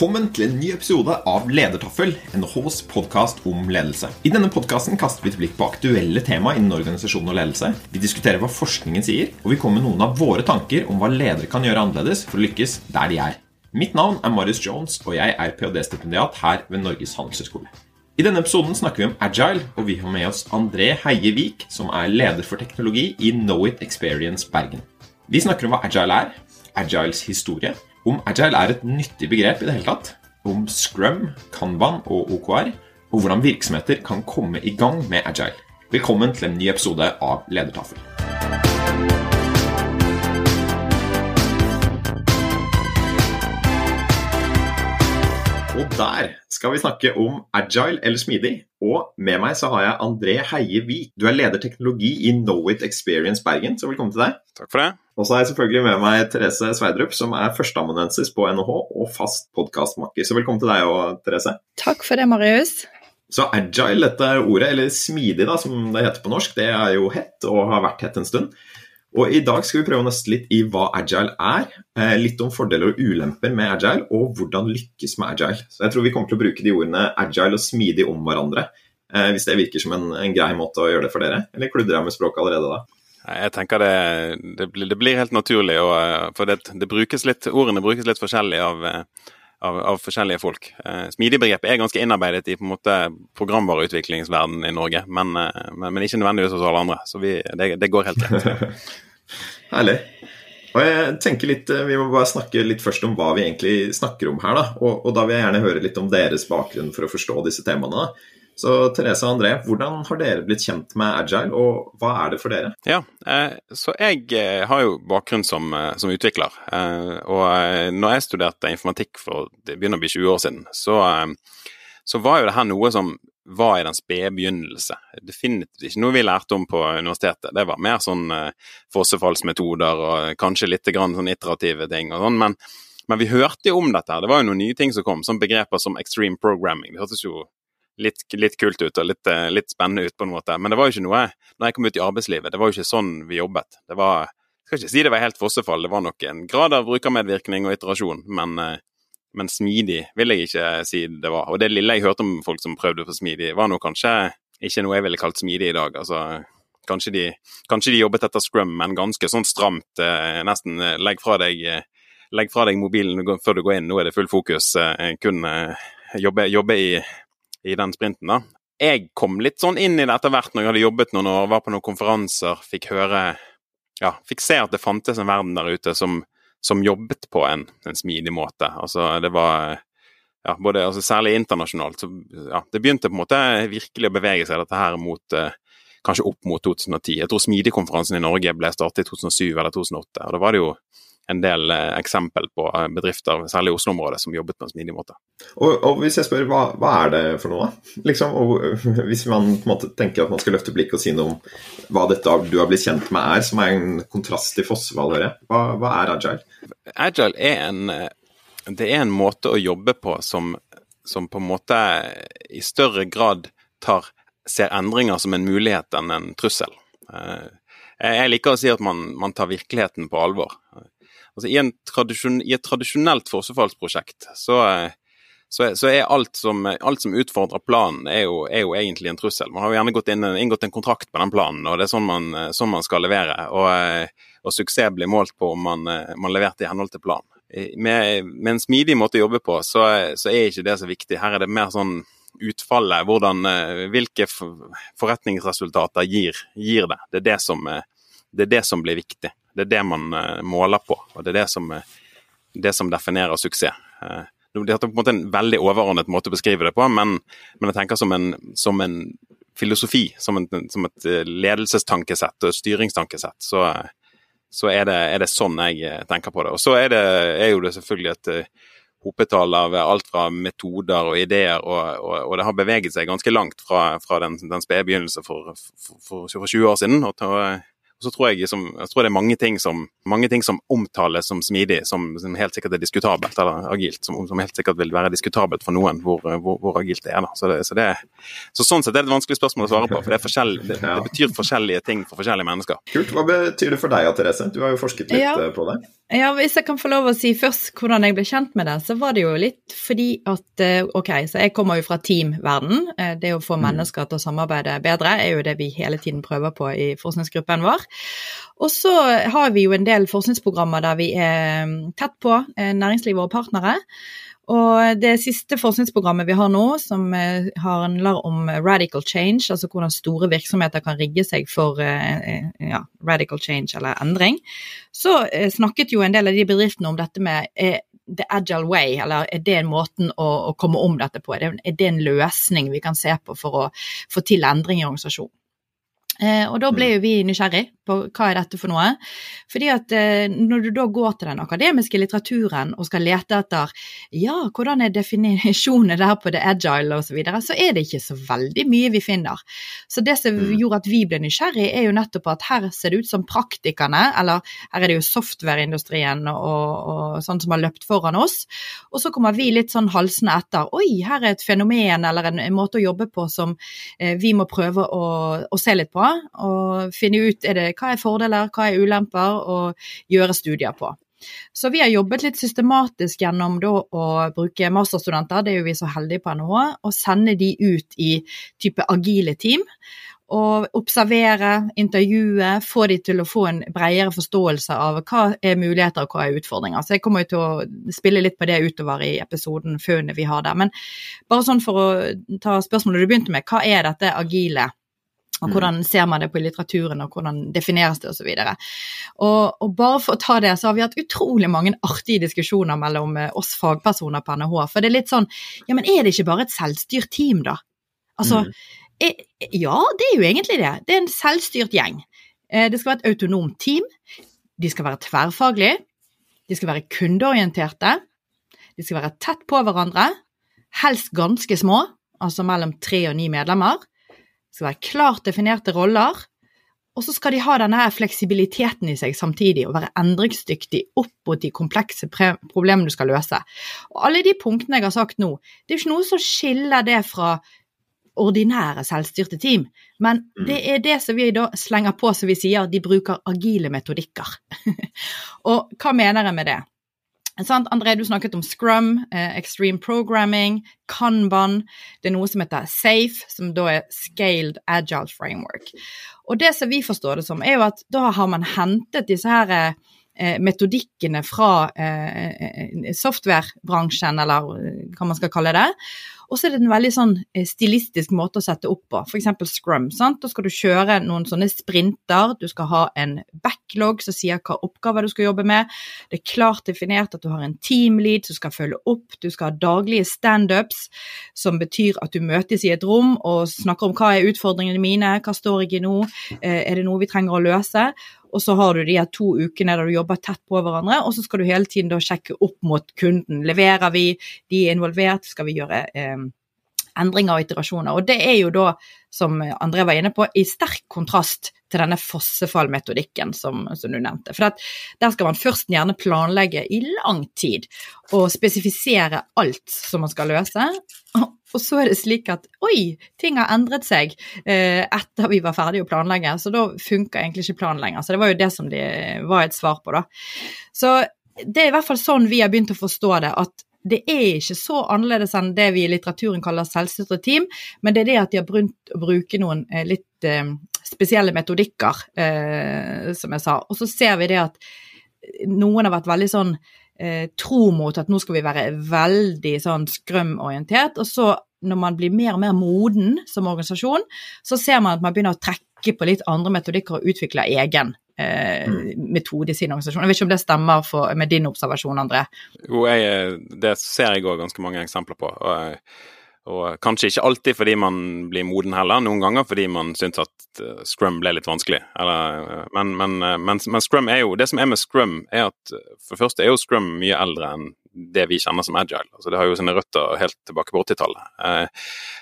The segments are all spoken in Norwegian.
Velkommen til en ny episode av Ledertaffel, NHHs podkast om ledelse. I denne podkasten kaster vi et blikk på aktuelle tema innen organisasjon og ledelse. Vi diskuterer hva forskningen sier, og vi kommer med noen av våre tanker om hva ledere kan gjøre annerledes for å lykkes der de er. Mitt navn er Marius Jones, og jeg er ph.d.-stipendiat her ved Norges handelshøyskole. I denne episoden snakker vi om agile, og vi har med oss André Heie Vik, som er leder for teknologi i Knowit Experience Bergen. Vi snakker om hva agile er, agiles historie, om agile er et nyttig begrep i det hele tatt, om scrum, kanban og OKR, og hvordan virksomheter kan komme i gang med agile. Velkommen til en ny episode av Ledertafel. Og der skal vi snakke om agile eller smidig. Og med meg så har jeg André Heie Vik. Du er leder teknologi i Knowit Experience Bergen, så velkommen til deg. Takk for det. Og så har jeg selvfølgelig med meg Therese Sveidrup, som er førsteamanuensis på NHH og fast podkastmakker. Så velkommen til deg òg, Therese. Takk for det, Marius. Så agile, dette ordet, eller smidig da, som det heter på norsk, det er jo hett og har vært hett en stund. Og I dag skal vi prøve å nøste litt i hva agile er, eh, litt om fordeler og ulemper med agile, og hvordan lykkes med agile. Så Jeg tror vi kommer til å bruke de ordene agile og smidig om hverandre, eh, hvis det virker som en, en grei måte å gjøre det for dere. Eller kludrer jeg med språket allerede da? Jeg tenker det, det, blir, det blir helt naturlig, og, eh, for det, det brukes litt, ordene brukes litt forskjellig av, av, av forskjellige folk. Eh, Smidigbegrepet er ganske innarbeidet i på en måte programvareutviklingsverdenen i Norge, men, men, men, ikke nødvendigvis hos alle andre. Så vi, det, det går helt greit. Herlig. Og jeg tenker litt, Vi må bare snakke litt først om hva vi egentlig snakker om her. da, og, og Da vil jeg gjerne høre litt om deres bakgrunn for å forstå disse temaene. da. Så Therese og André, hvordan har dere blitt kjent med agile, og hva er det for dere? Ja, eh, så jeg eh, har jo bakgrunn som, eh, som utvikler. Og når jeg studerte informatikk for det begynner å bli 20 år siden, så, så var jo det her noe som var i den spede begynnelse. Definitivt ikke noe vi lærte om på universitetet. Det var mer sånn fossefallsmetoder og kanskje litt grann sånn iterative ting og sånn. Men, men, vi hørte jo om dette. her. Det var jo noen nye ting som kom, som begreper som extreme programming. Det hørtes jo litt, litt, kult ut og litt, litt, spennende ut, på en måte. Men det var jo ikke noe når jeg kom ut i arbeidslivet, det var jo ikke sånn vi jobbet. Det var, jeg skal ikke si det var helt fossefall, det var nok en grad av brukermedvirkning og iterasjon, men, men smidig vil jeg ikke si det var. Og det lille jeg hørte om folk som prøvde for smidig, var nå kanskje ikke noe jeg ville kalt smidig i dag. altså Kanskje de, kanskje de jobbet etter scrum, men ganske sånn stramt. Eh, nesten eh, legg fra deg, legg fra deg mobilen før du går inn, nå er det full fokus. Eh, kun jobbe, jobbe i i den sprinten, da. Jeg kom litt sånn inn i det etter hvert når jeg hadde jobbet noen år, var på noen konferanser, fikk høre Ja, fikk se at det fantes en verden der ute som, som jobbet på en, en, smidig måte. Altså, det var ja, både, altså, Særlig internasjonalt. Så, ja, det begynte på en måte virkelig å bevege seg, dette her mot eh, kanskje opp mot 2010. Jeg tror Smidigkonferansen i Norge ble startet i 2007 eller 2008. og Da var det jo en del eh, eksempel på eh, bedrifter, særlig i Oslo-området, som jobbet på en smidig måte. Og, og Hvis jeg spør, hva, hva, er det for noe? Liksom, og, hvis man på en måte tenker at man skal løfte blikket og si noe om hva dette du har blitt kjent med er, som er en kontrast til Fossvoll, hva, hva er agile? Agile er en, eh, det er en måte å jobbe på som, som på en måte i større grad tar, ser endringer som en mulighet enn en trussel. Jeg liker å si at man, man tar virkeligheten på alvor. Altså, i, I, et tradisjonelt fossefallsprosjekt så, så, så, er alt som, alt som utfordrer planen, er jo, er jo, egentlig en trussel. Man har jo gjerne inn, inngått en kontrakt på den planen, og det er sånn man, sånn man skal levere. Og, og, suksess blir målt på om man, man leverte i henhold til planen. Med, med, en smidig måte å jobbe på, så, så, er ikke det så viktig. Her er det mer sånn utfallet, hvordan, hvilke forretningsresultater gir, gir det. Det er det, som, det er det som blir viktig. Det er det man uh, måler på, og det er det som, uh, det som definerer suksess. Uh, det er på en måte en veldig overordnet måte å beskrive det på, men, men jeg tenker som en, som en filosofi, som, en, som, et ledelsestankesett og et styringstankesett, så, så er det, er det, sånn jeg tenker på det. Og så er, det, er jo det selvfølgelig et hopetall av alt fra metoder og ideer, og, og, og det har beveget seg ganske langt fra, fra den, den spede begynnelse for, for, for, for, 20 år siden. og og så tror jeg, som, jeg tror det er mange ting, som, mange ting som omtales som smidig, som, som, helt sikkert er diskutabelt, eller agilt, som, som, helt sikkert vil være diskutabelt for noen hvor, hvor, hvor agilt det er. Da. Så, det, så, det, så, sånn sett er det et vanskelig spørsmål å svare på, for det, det, det, betyr forskjellige ting for forskjellige mennesker. Kult. Hva betyr det for deg, Therese? Du har jo forsket litt ja. Eh, på det. Ja, Hvis jeg kan få lov å si først hvordan jeg ble kjent med det, så var det jo litt fordi at eh, Ok, så jeg kommer jo fra teamverden. Eh, det å få mm. mennesker til å samarbeide bedre er jo det vi hele tiden prøver på i forskningsgruppen vår. Og så har vi jo en del forskningsprogrammer der vi er mm, tett på eh, næringslivet og partnere. Og det siste forskningsprogrammet vi har nå, som eh, handler om radical change, altså hvordan store virksomheter kan rigge seg for eh, ja, radical change eller endring, så snakket jo en del av de bedriftene om dette med the agile way, eller er det en måten å, å komme om dette på? Er det, en løsning vi kan se på for å få til endring i organisasjonen? Eh, og da ble mm. jo vi nysgjerrig på hva er dette for noe. Fordi at eh, når du da går til den akademiske litteraturen og skal lete etter ja, hvordan er definisjonene der på det agile osv., så, videre, så er det ikke så veldig mye vi finner. Så det som mm. gjorde at vi ble nysgjerrig, er jo nettopp at her ser det ut som praktikerne, eller her er det jo softwareindustrien og, og sånn som har løpt foran oss, og så kommer vi litt sånn halsende etter. Oi, her er et fenomen eller en, en måte å jobbe på som eh, vi må prøve å, å se litt på og finne ut er det, hva er fordeler, hva er ulemper, og gjøre studier på. Så vi har jobbet litt systematisk gjennom da, å bruke masterstudenter, det er jo vi så heldige på NHH, og sende de ut i type agile team. Og observere, intervjue, få de til å få en bredere forståelse av hva er muligheter og hva er utfordringer. Så jeg kommer til å spille litt på det utover i episoden funnet vi har der. Men bare sånn for å ta spørsmålet du begynte med, hva er dette agile? Og mm. hvordan ser man det på litteraturen, og hvordan defineres det osv. Og, og bare for å ta det, så har vi hatt utrolig mange artige diskusjoner mellom eh, oss fagpersoner på NHH. For det er litt sånn Ja, men er det ikke bare et selvstyrt team, da? Altså mm. er, Ja, det er jo egentlig det. Det er en selvstyrt gjeng. Eh, det skal være et autonomt team. De skal være tverrfaglige. De skal være kundeorienterte. De skal være tett på hverandre. Helst ganske små, altså mellom tre og ni medlemmer. Det skal være klart definerte roller, og så skal de ha denne fleksibiliteten i seg samtidig, og være endringsdyktig opp mot de komplekse problemene du skal løse. Og alle de punktene jeg har sagt nå, det er ikke noe som skiller det fra ordinære selvstyrte team, men mm. det er det som vi da slenger på som vi sier, de bruker agile metodikker. og hva mener jeg med det? Sant? André, du snakket om Scrum, eh, Extreme Programming, Kanban. Det er noe som heter SAFE, som da er Scaled Agile Framework. Og det som vi forstår det som, er jo at da har man hentet disse her eh, metodikkene fra eh, eh softwarebransjen, eller eh, hva man skal kalle det. Og så er det en veldig sånn eh, stilistisk måte å sette opp på, f.eks. scrum. Sant? Da skal du kjøre noen sånne sprinter, du skal ha en backlog som sier hva oppgaver du skal jobbe med. Det er klart definert at du har en teamlead som skal følge opp, du skal ha daglige standups, som betyr at du møtes i et rom og snakker om hva er utfordringene mine, hva står jeg i nå, eh, er det noe vi trenger å løse? Og så har du de her to ukene der du jobber tett på hverandre, og så skal du hele tiden da sjekke opp mot kunden. Leverer vi, de er involvert, skal vi gjøre eh, endringer og iterasjoner. Og det er jo da, som André var inne på, i sterk kontrast til denne fossefallmetodikken som, som du nevnte. For der skal man først gjerne planlegge i lang tid og spesifisere alt som man skal løse. Og så er det slik at oi, ting har endret seg eh, etter vi var ferdige å planlegge, så da funka egentlig ikke planen lenger. Så det var jo det som de var et svar på, da. Så det er i hvert fall sånn vi har begynt å forstå det, at det er ikke så annerledes enn det vi i litteraturen kaller selvstyrte team, men det er det at de har begynt å bruke noen eh, litt eh, spesielle metodikker, eh, som jeg sa. Og så ser vi det at noen har vært veldig sånn tro mot at nå skal vi være veldig sånn skrømorientert, og så når man blir mer og mer moden som organisasjon, så ser man at man begynner å trekke på litt andre metodikker og utvikle egen eh, mm. metode i sin organisasjon. Jeg vet ikke om det stemmer for, med din observasjon, André? Jo, jeg, det ser jeg òg ganske mange eksempler på. Og, og kanskje ikke alltid fordi man blir moden heller, noen ganger fordi man syns at uh, scrum ble litt vanskelig. Eller, uh, men, men, uh, men, men, scrum er jo Det som er med scrum, er at for det første er jo scrum mye eldre enn det vi kjenner som agile. Altså, det har jo sine røtter helt tilbake på 80-tallet.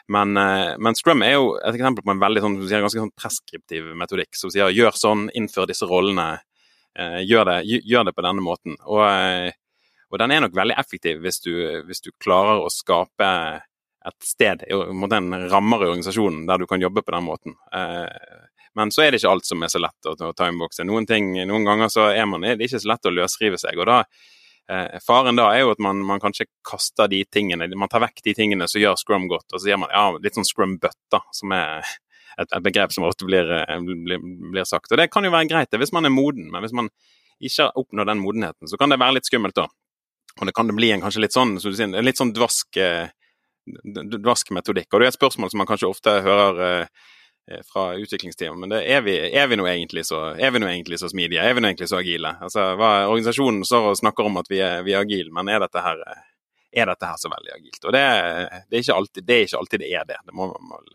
Men, men, scrum er jo et eksempel på en veldig sånn, ganske sånn preskriptiv metodikk som sier gjør sånn, innfør disse rollene, gjør det, gjør det på denne måten. Og, og den er nok veldig effektiv hvis du, hvis du klarer å skape et sted, en rammer i organisasjonen der du kan jobbe på den måten. Eh, men så er det ikke alt som er så lett å, å timeboxe. Noen, ting, noen ganger så er, man, er det ikke så lett å løsrive seg. og da eh, Faren da er jo at man, man, kanskje kaster de tingene, man tar vekk de tingene som gjør scrum godt, og så gjør man ja, litt sånn Scrum-bøtta, som er et, et, begrep som ofte blir, eh, blir, blir, sagt. Og Det kan jo være greit hvis man er moden, men hvis man ikke har oppnådd den modenheten, så kan det være litt skummelt da. Og det kan det bli en kanskje litt sånn, så sier, litt sånn dvask eh, dvask metodikk. Og det er et spørsmål som man kanskje ofte hører eh, eh fra utviklingsteamet, men det er vi, er vi nå egentlig så, egentlig så smidige? Er vi nå egentlig så agile? Altså, hva, Organisasjonen står og snakker om at vi er, vi er agile, men er dette her er dette her så veldig agilt? Og det, det, er, alltid, det er ikke alltid det er det. Det må man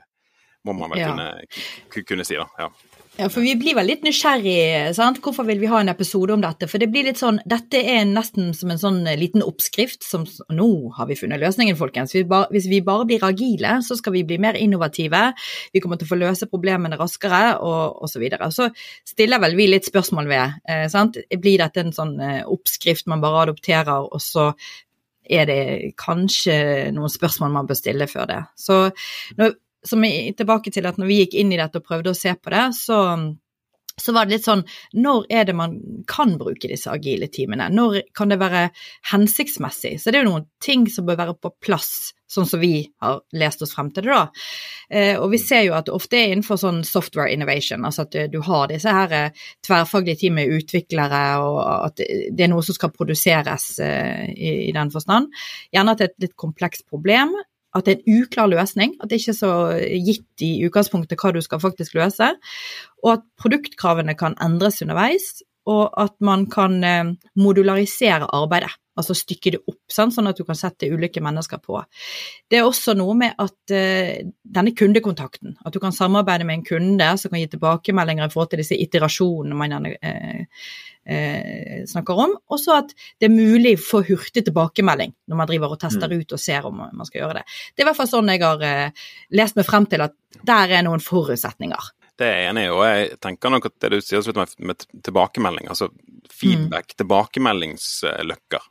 må man vel ja. kunne, kunne, si, da. Ja. Ja, for vi blir vel litt nysgjerrig. sant? Hvorfor vil vi ha en episode om dette? For det blir litt sånn, Dette er nesten som en sånn eh, liten oppskrift som Nå har vi funnet løsningen, folkens. Hvis vi bare blir agile, så skal vi bli mer innovative. Vi kommer til å få løse problemene raskere, og osv. Så, videre. så stiller vel vi litt spørsmål ved. Eh, sant? Blir dette en sånn eh, oppskrift man bare adopterer, og så er det kanskje noen spørsmål man bør stille før det. Så når, som er tilbake til at når vi gikk inn i dette og prøvde å se på det, så, så var det litt sånn Når er det man kan bruke disse agile teamene? Når kan det være hensiktsmessig? Så det er jo noen ting som bør være på plass, sånn som vi har lest oss frem til det, da. Eh, og vi ser jo at det ofte er innenfor sånn software innovation, altså at du har disse her eh, tverrfaglige team utviklere, og at det er noe som skal produseres eh, i, i den forstand. Gjerne at det er et litt komplekst problem, at det er en uklar løsning, at det ikke er så gitt i utgangspunktet hva du skal faktisk løse, og at produktkravene kan endres underveis, og at man kan eh, modularisere arbeidet, altså stykke det opp, sånn at du kan sette ulike mennesker på. Det er også noe med at uh, denne kundekontakten, at du kan samarbeide med en kunde som kan gi tilbakemeldinger i forhold til disse iterasjonene man gjerne uh, eh, snakker om. Og så at det er mulig få hurtig tilbakemelding når man driver og tester mm. ut og ser om man skal gjøre det. Det er i hvert fall sånn jeg har eh, lest meg frem til at der er noen forutsetninger. Det er jeg enig i, og jeg tenker nok at det du sier med, med tilbakemelding, altså feedback, mm. tilbakemeldingsløkker,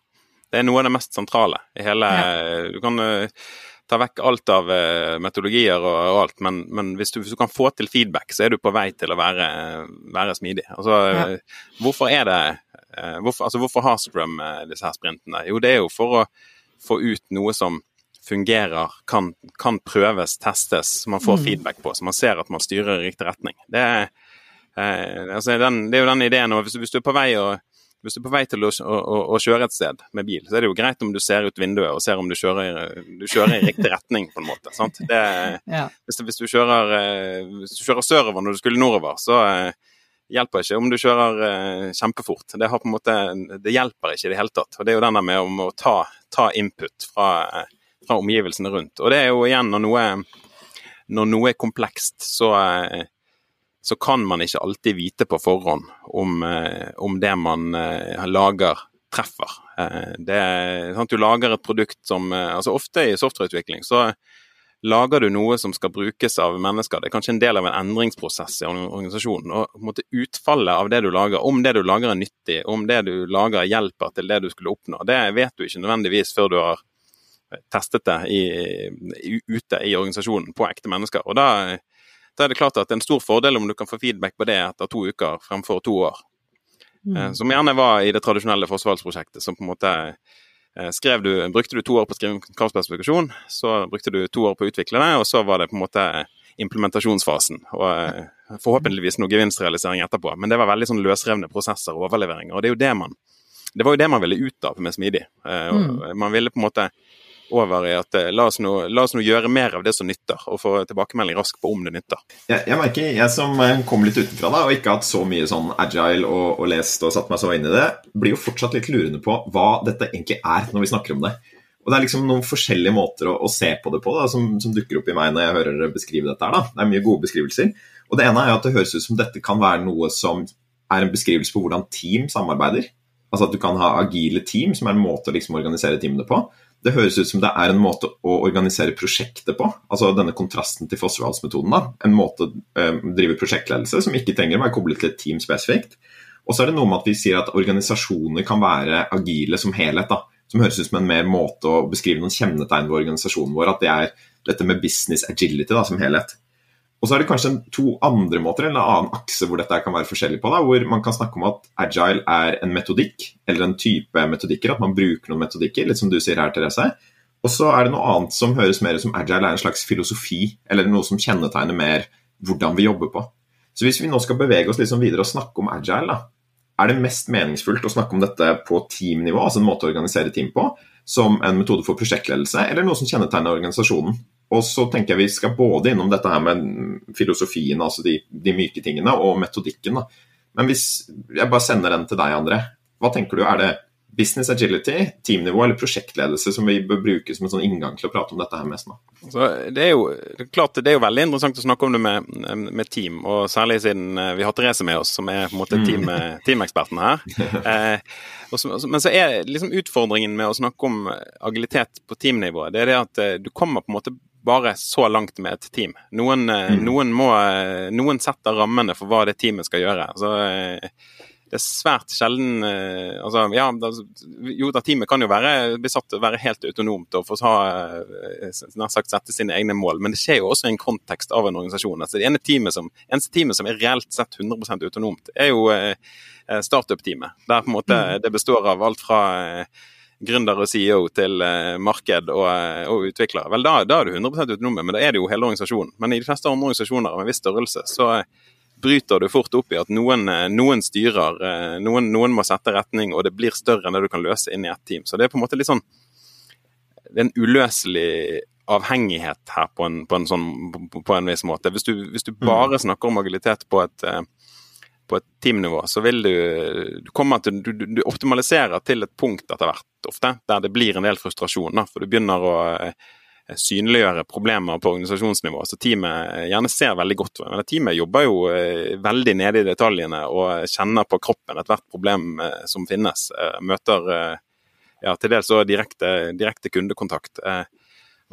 det er noe av det mest sentrale i hele ja. Du kan uh, ta vekk alt av uh, metodologier og, og alt, men, men hvis, du, hvis, du, kan få til feedback, så er du på vei til å være, være smidig. Altså, ja. Hvorfor er det hvorfor, altså, hvorfor har Scrum disse her sprintene? Jo, det er jo for å få ut noe som fungerer, kan, kan prøves, testes, som man får mm. feedback på, så man ser at man styrer i riktig retning. Det er, altså, den, det er jo den ideen, og hvis, hvis du er på vei å, hvis du er på vei til å, å, å, kjøre et sted med bil, så er det jo greit om du ser ut vinduet og ser om du kjører, du kjører i riktig retning, på en måte. Det, ja. hvis, hvis, du kjører, eh, hvis, du kjører, sørover når du skulle nordover, så eh, hjelper ikke om du kjører uh, kjempefort. Det, måte, det, hjelper ikke i det hele tatt. Og Det er jo denne med om å ta, ta input fra, fra, omgivelsene rundt. Og det er jo igjen når noe, når noe er komplekst, så så kan man ikke alltid vite på forhånd om, eh, om det man eh, lager, treffer. Eh, det sant, du lager et produkt som altså Ofte i softwareutvikling så lager du noe som skal brukes av mennesker. Det er kanskje en del av en endringsprosess i organisasjonen. og Utfallet av det du lager, om det du lager er nyttig, om det du lager hjelper til det du skulle oppnå, det vet du ikke nødvendigvis før du har testet det i, ute i organisasjonen på ekte mennesker. Og da da er det klart at det er en stor fordel om du kan få feedback på det etter to uker fremfor to år. Mm. Eh, som gjerne var i det tradisjonelle forsvarsprosjektet, som på en måte eh, skrev du, Brukte du to år på å skrive kravspesifikasjon, så brukte du to år på å utvikle det, og så var det på en måte implementasjonsfasen. Og eh, forhåpentligvis noe gevinstrealisering etterpå. Men det var veldig sånn løsrevne prosesser og overleveringer. Og det er jo det man det var jo det man ville ut av med Smidig. Mm. Man ville på en måte over i at eh, la oss, nå, la oss nå gjøre mer av det som nytter, og få tilbakemelding raskt på om det nytter. Jeg, jeg merker, jeg som eh, kom litt utenfra da, og ikke har hatt så mye sånn agile og, og, lest og satt meg så inn i det, blir jo fortsatt litt lurende på hva dette egentlig er når vi snakker om det. Og Det er liksom noen forskjellige måter å, å se på det på da, som, som, dukker opp i meg når jeg hører dere beskrive dette. her. da. Det er mye gode beskrivelser. Og Det ene er at det høres ut som dette kan være noe som er en beskrivelse på hvordan team samarbeider. Altså at du kan ha agile team, som er en måte å liksom organisere teamene på. Det høres ut som det er en måte å organisere prosjektet på. Altså denne kontrasten til Fosserdalsmetoden. En måte å øh, drive prosjektledelse som ikke trenger å være koblet til et team spesifikt. Og så er det noe med at vi sier at organisasjoner kan være agile som helhet. da som høres ut som en mer måte å beskrive noen kjennetegn ved organisasjonen vår. At det er dette med business agility da, som helhet. Og så er det kanskje to andre måter, eller en annen akse hvor dette kan være forskjellig på. Da, hvor man kan snakke om at agile er en metodikk, eller en type metodikker. At man bruker noen metodikker, litt som du sier her, Therese. Og så er det noe annet som høres mer ut som agile er en slags filosofi, eller noe som kjennetegner mer hvordan vi jobber på. Så hvis vi nå skal bevege oss liksom videre og snakke om agile, da, er det mest meningsfullt å snakke om dette på teamnivå, altså en måte å organisere team på, som en metode for prosjektledelse, eller noe som kjennetegner organisasjonen? Og så tenker jeg vi skal både innom dette her med filosofien, altså de, de myke tingene, og metodikken. Da. Men hvis jeg bare sender den til deg, André, hva tenker du? Er det business agility, teamnivå eller prosjektledelse som vi bør bruke som en sånn inngang til å prate om dette her mest nå? Så det er jo det klart det er jo veldig interessant å snakke om det med, med team, og særlig siden eh, vi har Therese med oss, som er på en måte team, mm. teameksperten her. Eh, så, men så er liksom utfordringen med å snakke om agilitet på teamnivå, det er det at eh, du kommer på en måte bare så langt med et team. Noen, eh, mm. noen, må, noen setter rammene for hva det teamet skal gjøre. Så det er svært sjelden eh, altså, ja, Jo da, teamet kan jo være besatt være helt autonomt og få eh, nær sagt sette sine egne mål, men det skjer jo også i en kontekst av en organisasjon. Altså, det ene teamet som, eneste teamet som er reelt sett 100% autonomt, er jo eh, startup-teamet. Der på en måte mm. det består av alt fra gründer og CEO til marked og, og utvikler. Vel, da, da, er du 100 autonome, men da er det jo hele organisasjonen. Men i de fleste andre organisasjoner av en viss størrelse, så bryter du fort opp i at noen, eh, noen styrer, eh, noen, noen, må sette retning, og det blir større enn det du kan løse inn i ett team. Så det er på en måte litt sånn Det er en uløselig avhengighet her på en, på en, sånn, på, en viss måte. Hvis du, hvis du mm. bare snakker om agilitet på et, eh, på et teamnivå, så vil du, du komme til du, du, optimaliserer til et punkt etter hvert ofte, der det blir en del frustrasjon. Da, for du begynner å synliggjøre problemer på organisasjonsnivå. Så teamet gjerne ser veldig godt. Men teamet jobber jo eh, veldig nede i detaljene og kjenner på kroppen ethvert problem eh, som finnes. Eh, møter ja, til dels så direkte, direkte kundekontakt.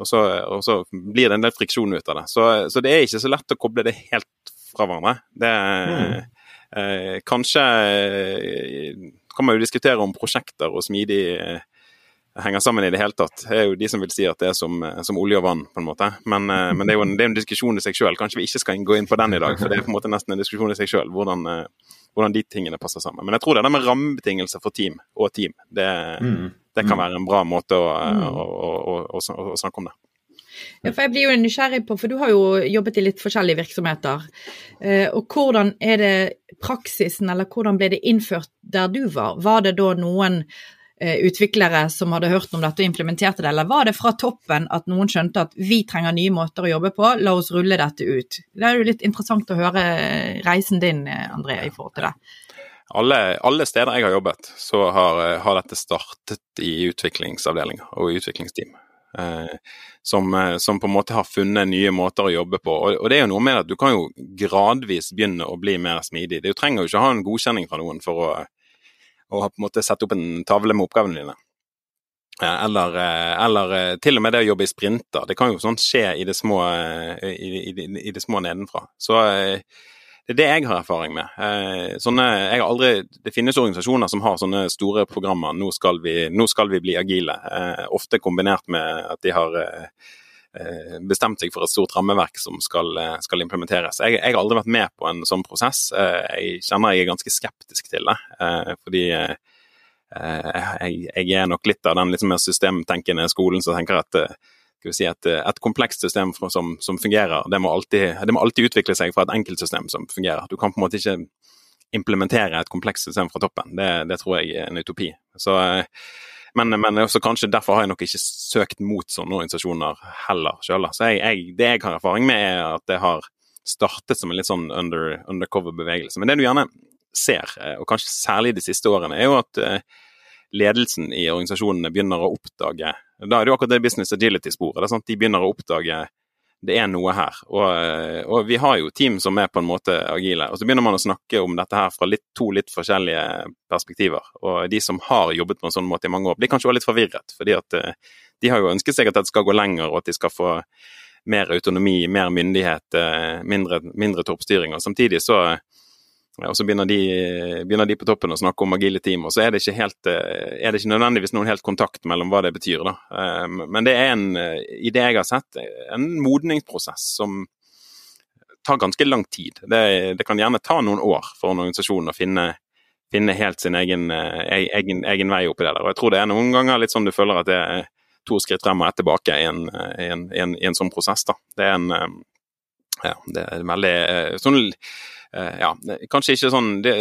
Og så, og så, blir det en del friksjon ut av det. Så, så, det er ikke så lett å koble det helt fra hverandre. Det mm. Eh, Kanskje kan man jo diskutere om prosjekter og smidig henger sammen i det hele tatt. Det er jo de som vil si at det er som, som olje og vann, på en måte. Men, eh, men det, er jo en, det er en diskusjon i seg sjøl. Kanskje vi ikke skal gå inn på den i dag, for det er på en måte nesten en diskusjon i seg sjøl. Hvordan, eh, hvordan, de tingene passer sammen. Men jeg tror det der med rammebetingelser for team og team, det, mm. det kan mm. være en bra måte å, mm. å, å, å, snakke om det. Ja, for jeg blir jo nysgjerrig på, for Du har jo jobbet i litt forskjellige virksomheter. Eh, og Hvordan er det praksisen, eller hvordan ble det innført der du var? Var det da noen Eh, utviklere som hadde hørt om dette og implementerte det, eller var det fra toppen at noen skjønte at vi trenger nye måter å jobbe på, la oss rulle dette ut? Det er jo litt interessant å høre reisen din, André, i forhold til det. Alle, alle steder jeg har jobbet, så har, har dette startet i utviklingsavdelinger og utviklingsteam. Eh, som, eh, som, på en måte har funnet nye måter å jobbe på. Og, og, det er jo noe med at Du kan jo gradvis begynne å bli mer smidig. Du trenger jo ikke ha en godkjenning fra noen for å, å på en måte sette opp en tavle med oppgavene dine. Eller, eh, eller, eh, til og med det å jobbe i sprinter. Det kan jo sånn skje i det små, i, i, i det små nedenfra. Så det er det jeg har erfaring med. Sånne, jeg har aldri, det finnes organisasjoner som har sånne store programmer. Nå skal vi, nå skal vi bli agile. Ofte kombinert med at de har Eh, bestemt seg for et stort rammeverk som skal, eh, skal implementeres. Jeg, jeg, har aldri vært med på en sånn prosess. Eh, jeg kjenner jeg er ganske skeptisk til det. Fordi jeg, jeg er nok litt av den litt mer systemtenkende skolen som tenker at si, et, et komplekst system som, som fungerer, det må, alltid, det må, alltid, utvikle seg fra et enkeltsystem som fungerer. Du kan på en måte ikke implementere et komplekst system fra toppen. Det, det tror jeg er en utopi. Så men, men også kanskje derfor har jeg nok ikke søkt mot sånne organisasjoner heller sjøl. Så det jeg har erfaring med, er at det har startet som en litt sånn under, undercover-bevegelse. Men det du gjerne ser, eh, og kanskje særlig de siste årene, er jo at eh, ledelsen i organisasjonene begynner å oppdage Da er det jo akkurat det business agility-sporet. De begynner å oppdage det er noe her. Og, og, vi har jo team som er på en måte agile. Og så begynner man å snakke om dette her fra litt, to litt forskjellige perspektiver. Og de som har jobbet på en sånn måte i mange år, blir kanskje også litt forvirret. fordi at eh, de har jo ønsket seg at dette skal gå lenger, og at de skal få mer autonomi, mer myndighet, eh, mindre, mindre toppstyring. Og samtidig så og så begynner de, begynner de, på toppen å snakke om agile team, og så er det, ikke helt, eh, er det ikke nødvendigvis noen helt kontakt mellom hva det betyr. da. Eh, men det er en, eh, i det jeg har sett, en modningsprosess som tar ganske lang tid. Det, det kan gjerne ta noen år for en organisasjon å finne, finne helt sin egen, egen, egen, vei oppi det der. Og jeg tror det er noen ganger litt sånn du føler at det er to skritt frem og ett tilbake i en, en, en, sånn prosess. da. Det er en ja, det er veldig sånn ja, kanskje ikke sånn Det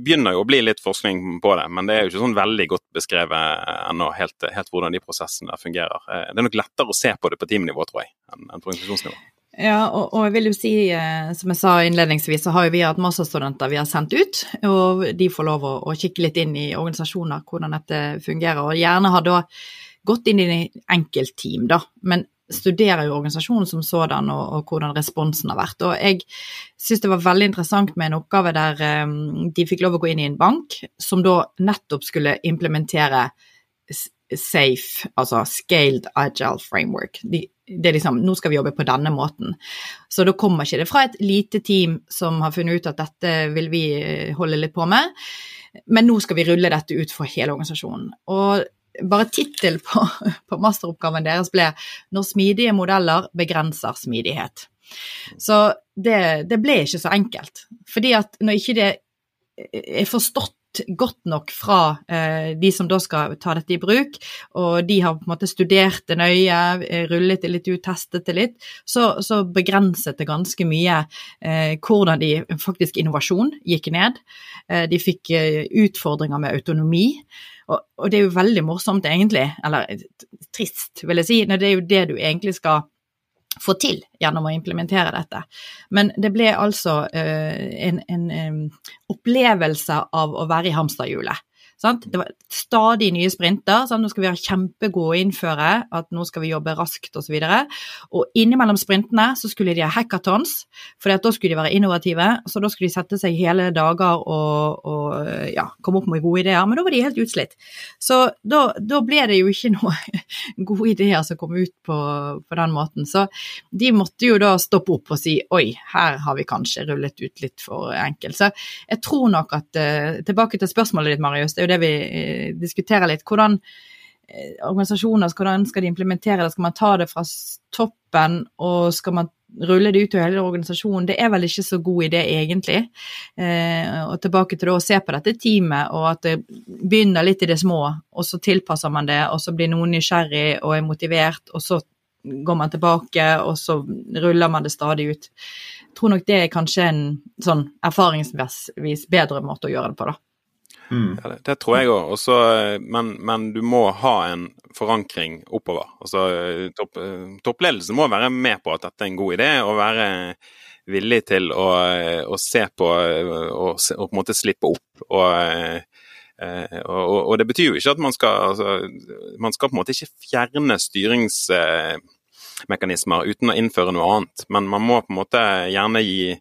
begynner jo å bli litt forskning på det, men det er jo ikke sånn veldig godt beskrevet ennå helt, helt hvordan de prosessene fungerer. Eh, det er nok lettere å se på det på teamnivå, tror jeg, enn på institusjonsnivå. Ja, og, og, jeg vil jo si, eh, som jeg sa innledningsvis, så har jo vi hatt masterstudenter vi har sendt ut, og de får lov å, å kikke litt inn i organisasjoner, hvordan dette fungerer. Og gjerne har da gått inn i enkeltteam, da, men studerer jo organisasjonen som sådan og, og, hvordan responsen har vært. Og jeg syns det var veldig interessant med en oppgave der um, de fikk lov å gå inn i en bank som da nettopp skulle implementere SAFE, altså Scaled Agile Framework. De, det er liksom, Nå skal vi jobbe på denne måten. Så da kommer ikke det fra et lite team som har funnet ut at dette vil vi eh, holde litt på med, men nå skal vi rulle dette ut for hele organisasjonen. Og bare tittel på, på, masteroppgaven deres ble 'Når smidige modeller begrenser smidighet'. Så det, det, ble ikke så enkelt. Fordi at når ikke det er forstått godt nok fra eh, de som da skal ta dette i bruk, og de har på en måte studert det nøye, eh, rullet det litt ut, testet det litt, så, så begrenset det ganske mye eh, hvordan de faktisk innovasjon gikk ned. De fikk utfordringer med autonomi. Og, det er jo veldig morsomt, egentlig, eller trist, vil jeg si, når det er jo det du egentlig skal få til gjennom å implementere dette. Men det ble altså uh, en, en um, opplevelse av å være i hamsterhjulet. Sant? Det var stadig nye sprinter. Sant? Nå skal vi være kjempegode å innføre at nå skal vi jobbe raskt osv. Og, og innimellom sprintene så skulle de ha hackathons, for da skulle de være innovative. Så da skulle de sette seg hele dager og, og ja, komme opp med gode ideer, men da var de helt utslitt. Så da, da ble det jo ikke noen gode ideer som kom ut på, på den måten. Så de måtte jo da stoppe opp og si oi, her har vi kanskje rullet ut litt for enkelt. Så jeg tror nok at uh, Tilbake til spørsmålet ditt, Marius. det er jo det vi eh, diskuterer litt. Hvordan eh, organisasjoner, hvordan skal de implementere det? Skal man ta det fra toppen, og skal man rulle det ut til hele organisasjonen? Det er vel ikke så god idé, egentlig. Eh, og tilbake til å se på dette teamet, og at det begynner litt i det små, og så tilpasser man det, og så blir noen nysgjerrig og er motivert, og så går man tilbake, og så ruller man det stadig ut. Jeg tror nok det er kanskje en sånn erfaringsvis bedre måte å gjøre det på, da. Mm. Ja, det, det, tror jeg òg. Men, men, du må ha en forankring oppover. Altså, topp, toppledelsen må være med på at dette er en god idé, og være villig til å, å se på og, og, på en måte slippe opp. Og, og, og, det betyr jo ikke at man skal altså, Man skal på en måte ikke fjerne styringsmekanismer uten å innføre noe annet, men man må på en måte gjerne gi Eh,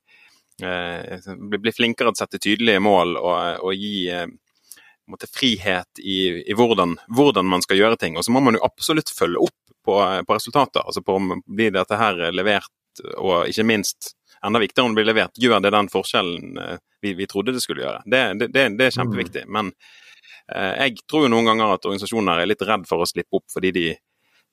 bli flinkere til å sette tydelige mål og, og gi eh, måte, frihet i, i hvordan, hvordan, man skal gjøre ting. Og så må man jo absolutt følge opp på, på resultater. altså på om Blir dette her levert, og ikke minst enda viktigere om det blir levert, gjør det den forskjellen eh, vi, vi trodde det skulle gjøre. Det, det, det, det er kjempeviktig. Mm. Men eh, jeg tror jo noen ganger at organisasjoner er litt redd for å slippe opp fordi de,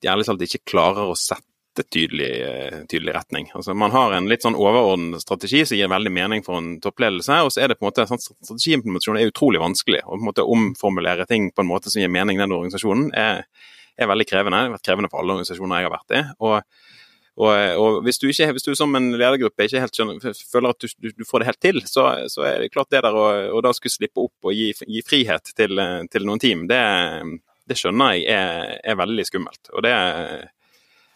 de ærlig talt ikke klarer å sette tydelig, eh, tydelig retning. Altså, man har en litt sånn overordnet strategi som gir veldig mening for en toppledelse, og så er det på en måte sånn strategiimplementasjon er utrolig vanskelig. Å på en måte omformulere ting på en måte som gir mening i den organisasjonen, er, er, veldig krevende. Det har vært krevende for alle organisasjoner jeg har vært i. og og, og hvis, du ikke, hvis, du som en ledergruppe ikke helt skjønner, føler at du, du, du, får det helt til, så, så, er det klart det der å da skulle slippe opp og gi, gi frihet til, til, noen team, det, det skjønner jeg er, er, veldig skummelt. Og det, Eh,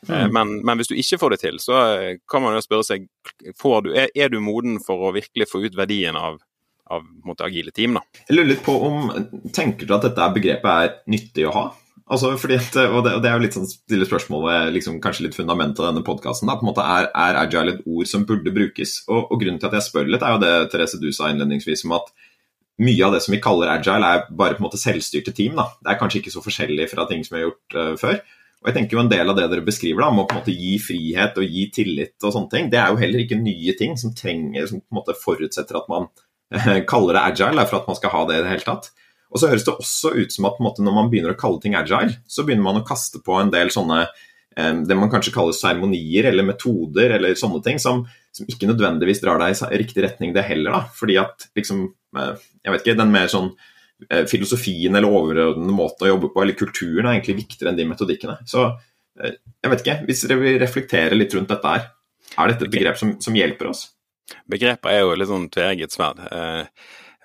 mm. Men, men, hvis du ikke får det til, så eh, kan man jo spørre seg du, er, er, du moden for å virkelig få ut verdien av, av måte, agile team. Da. Jeg lurer litt på om Tenker du at dette begrepet er nyttig å ha? Altså, at, og, det, og det er jo litt sånn stille spørsmål ved liksom, kanskje litt fundamentet av denne podkasten. Er, er agile et ord som burde brukes? Og, og, Grunnen til at jeg spør litt, er jo det Therese du sa innledningsvis om at mye av det som vi kaller agile, er bare på en måte selvstyrte team. Da. Det er kanskje ikke så forskjellig fra ting som vi har gjort uh, før. Og jeg tenker jo En del av det dere beskriver, da, om å på en måte gi frihet og gi tillit, og sånne ting, det er jo heller ikke nye ting som, trenger, som på en måte forutsetter at man uh, kaller det agile for at man skal ha det i det hele tatt. Og så høres det også ut som at måte, når man begynner å kalle ting agile, så begynner man å kaste på en del sånne eh, det man kanskje kaller seremonier eller metoder eller sånne ting, som, som, ikke nødvendigvis drar deg i riktig retning, det heller. da, fordi at liksom, eh, jeg vet ikke, den mer sånn eh, filosofien eller overordnede måten å jobbe på, eller kulturen, er egentlig viktigere enn de metodikkene. Så jeg vet ikke, hvis dere vil reflektere litt rundt dette her, er dette et begrep som, som hjelper oss? Begrepet er jo litt sånn tveegget sverd. Eh,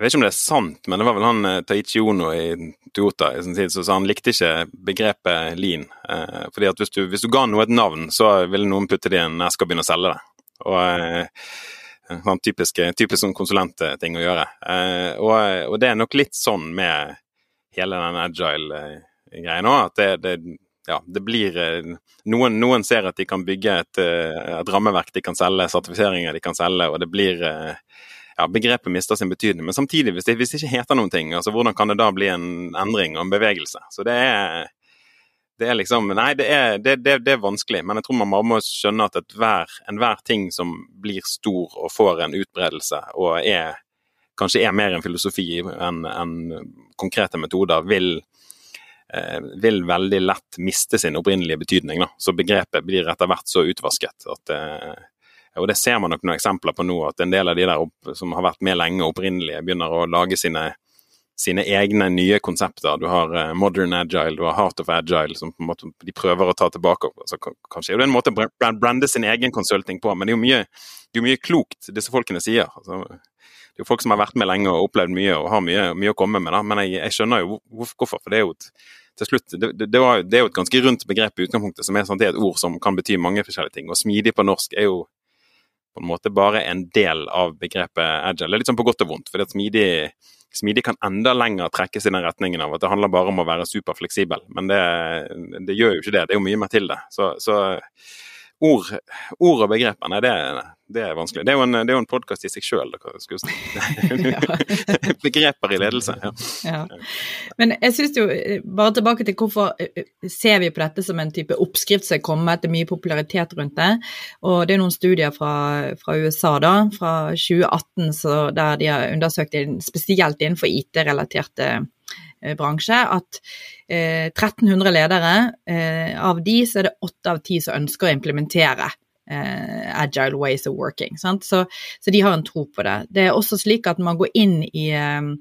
jeg vet ikke om det er sant, men det var vel han eh, Taichi Ono i Toyota i sin tid som sa han likte ikke begrepet lean. Eh, fordi at hvis du, hvis du, ga noe et navn, så ville noen putte det i en eske og begynne å selge det. Og eh, sånn typisk, typisk sånn konsulentting å gjøre. Eh, og, og, det er nok litt sånn med hele den agile-greia nå, at det, det, ja, det blir eh, noen, noen, ser at de kan bygge et, eh, et rammeverk de kan selge, sertifiseringer de kan selge, og det blir ja, begrepet mister sin betydning. Men samtidig, hvis det, hvis det, ikke heter noen ting, altså hvordan kan det da bli en endring og en bevegelse? Så det er, det er liksom Nei, det er, det, det er, vanskelig. Men jeg tror man må skjønne at enhver, en ting som blir stor og får en utbredelse og er kanskje er mer en filosofi enn en konkrete metoder, vil, eh, vil veldig lett miste sin opprinnelige betydning. Da. Så begrepet blir etter hvert så utvasket at eh, og det ser man nok noen eksempler på nå, at en del av de der opp, som har vært med lenge opprinnelige, begynner å lage sine, sine egne nye konsepter. Du har uh, Modern Agile, du har Heart of Agile, som måte de prøver å ta tilbake. Altså, kanskje er det en måte å brande sin egen konsulting på, men det er jo mye, er mye klokt disse folkene sier. Altså, det er jo folk som har vært med lenge og opplevd mye og har mye, mye å komme med, da. men jeg, jeg skjønner jo hvorfor. For det er jo et, til slutt, det, det, var, det, er jo et ganske rundt begrep i utgangspunktet, som er, sånn, det er et ord som kan bety mange forskjellige ting. Og smidig på norsk er jo på en måte bare en del av begrepet agile. Det er litt sånn på godt og vondt. for det er smidig, smidig kan enda lenger trekkes i den retningen av at det handler bare om å være superfleksibel. Men det, det gjør jo ikke det. Det er jo mye mer til det. Så, så ord, ord, og begreper, nei, det, det er vanskelig. Det er jo en, det en podkast i seg sjøl. Begreper i ledelse. Ja. ja. Men jeg syns jo, bare tilbake til hvorfor eh, ser vi på dette som en type oppskrift som er kommet, det er mye popularitet rundt det. Og det er noen studier fra, fra USA da, fra 2018 der de har undersøkt spesielt innenfor IT-relaterte eh, bransje, at eh, 1300 ledere, eh, av de så er det åtte av ti som ønsker å implementere eh, agile ways of working. Så, så, de har en tro på det. Det er også slik at man går inn i um,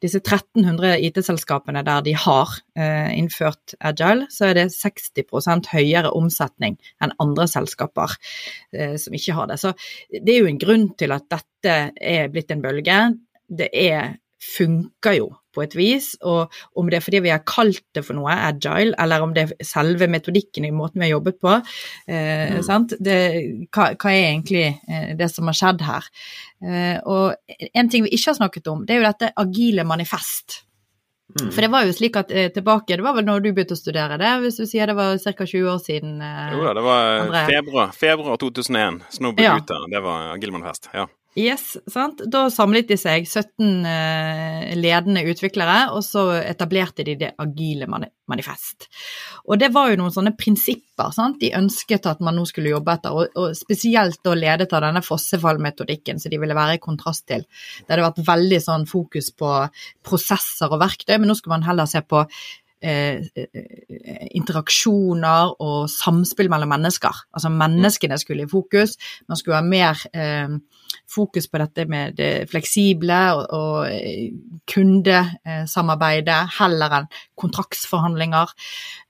disse 1300 IT-selskapene der de har uh, innført agile, så er det 60 høyere omsetning enn andre selskaper som ikke har det. Så det er jo en grunn til at dette er blitt en bølge. Det er, funker jo på et vis. Og om det er fordi vi har kalt det for noe, agile, eller om det er selve metodikken i måten vi har jobbet på. Eh, mm. det, hva, hva, er egentlig eh, det som har skjedd her? Eh, og en ting vi ikke har snakket om, det er jo dette agile manifest. Mm. For det var jo slik at eh, tilbake, det var vel når du begynte å studere det, hvis du sier det var ca. 20 år siden? Eh, jo da, det var februar, februar 2001. Snobbet ja. ute, det var Agile Manifest. ja. Yes, sant? Da samlet de seg 17 eh, ledende utviklere, og så etablerte de det agile manifest. Og det var jo noen sånne prinsipper sant? de ønsket at man nå skulle jobbe etter, og, spesielt da ledet av denne fossefallmetodikken som de ville være i kontrast til. Det hadde vært veldig sånn fokus på prosesser og verktøy, men nå skulle man heller se på eh, interaksjoner og samspill mellom mennesker. Altså menneskene skulle i fokus. Man skulle ha mer eh, fokus på dette med det fleksible og, og eh, kundesamarbeidet heller enn kontraktsforhandlinger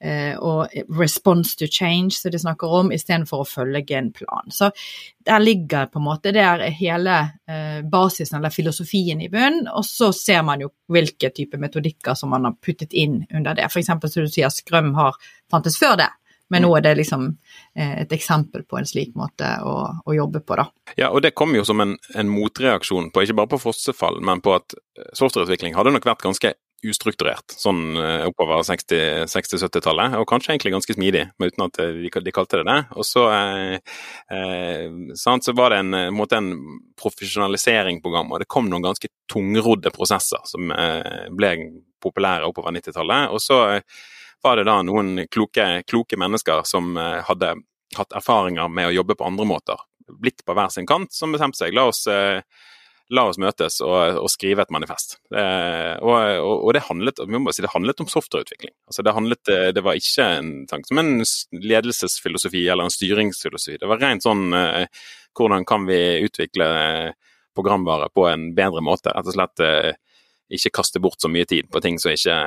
eh, og response to change, som de snakker om, istedenfor å følge en plan. Så der ligger på en måte der hele eh, basisen eller filosofien i bunnen, og så ser man jo hvilke type metodikker som man har puttet inn under det. F.eks. som du sier, Skrøm har fantes før det. Men nå er det liksom eh, et eksempel på en slik måte å, å jobbe på, da. Ja, og det kom jo som en, en motreaksjon på ikke bare på fossefall, men på at softwareutvikling hadde nok vært ganske ustrukturert sånn oppover 60-70-tallet, og kanskje egentlig ganske smidig, men uten at de, de kalte det det. Og så, eh, eh, så var det en, måte en profesjonalisering på gang, og det kom noen ganske tungrodde prosesser som eh, ble populære oppover 90-tallet. Og så eh, var det da noen kloke, kloke mennesker som eh, hadde hatt erfaringer med å jobbe på andre måter, blitt på hver sin kant, som bestemte seg. La oss eh, la oss møtes og, og skrive et manifest. Det, og, og, og, det handlet si, det handlet om softwareutvikling. Altså det, handlet, det var ikke en tanke som en ledelsesfilosofi eller en styringsfilosofi. Det var rent sånn eh, hvordan kan vi utvikle programvare på en bedre måte. Rett og slett eh, ikke kaste bort så mye tid på ting som ikke,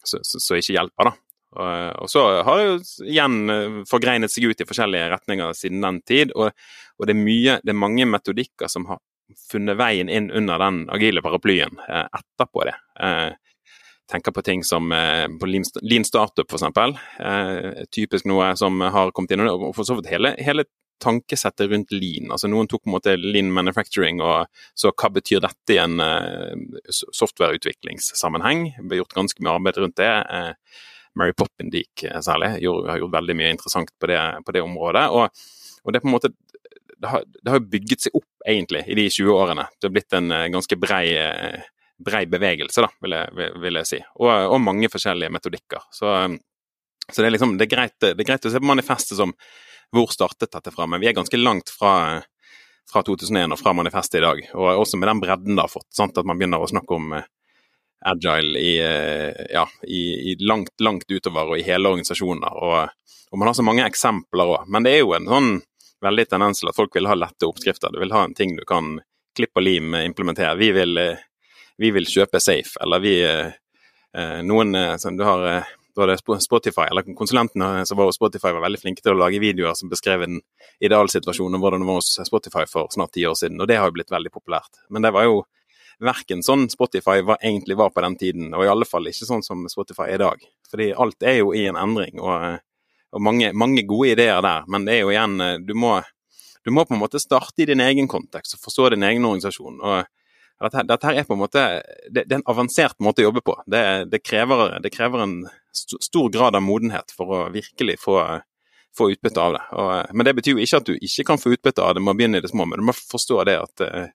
så, så ikke hjelper. da. Og, så har det jo igjen eh, forgreinet seg ut i forskjellige retninger siden den tid. Og, og det, er mye, det er mange metodikker som har funnet veien inn under den agile paraplyen eh, etterpå det. Eh, tenker på ting som eh, på Lean Startup f.eks. Eh, typisk noe som har kommet inn. Og for så vidt hele, hele tankesettet rundt lean. altså Noen tok på en måte lean manufacturing og så hva betyr dette i en softwareutviklingssammenheng. Vi har gjort ganske mye arbeid rundt det. Uh, Poppin Poppindeek særlig gjorde, har gjort veldig mye interessant på det, på det området. Og, og, det er på en måte det har, det bygget seg opp egentlig i de 20 årene. Det har blitt en uh, ganske brei, uh, brei, bevegelse, da, vil jeg, vil jeg si. Og, og, mange forskjellige metodikker. Så, så det, er liksom, det, er greit, det, er greit, å se på manifestet som hvor startet dette fra, men vi er ganske langt fra, fra 2001 og fra manifestet i dag. Og også med den bredden det har fått, sant? at man begynner å snakke om uh, agile i, ja, i, i, langt, langt utover og i hele organisasjoner. Og, og man har så mange eksempler òg. Men det er jo en sånn veldig tendens til at folk vil ha lette oppskrifter. Du vil ha en ting du kan klippe og lim implementere. Vi vil, eh, vi vil kjøpe safe, eller vi eh, eh, Noen som du har da det Spotify, eller Konsulentene som var hos Spotify var veldig flinke til å lage videoer som beskrev en idealsituasjon om hvordan det var hos Spotify for snart ti år siden, og det har jo blitt veldig populært. Men det var jo verken sånn Spotify var, egentlig var på den tiden, og i alle fall ikke sånn som Spotify er i dag. Fordi alt er jo i en endring, og og mange, mange, gode ideer der, men det er jo igjen eh, du må, du må, på en måte starte i din egen kontekst og forstå din egen organisasjon. og dette, dette er på en måte, det, det, er en avansert måte å jobbe på. Det, det, krever, det krever, en stor grad av modenhet for å virkelig få, få utbytte av det. Og, men det betyr jo ikke at du ikke kan få utbytte av det med å begynne i det små, men du må forstå det at, eh,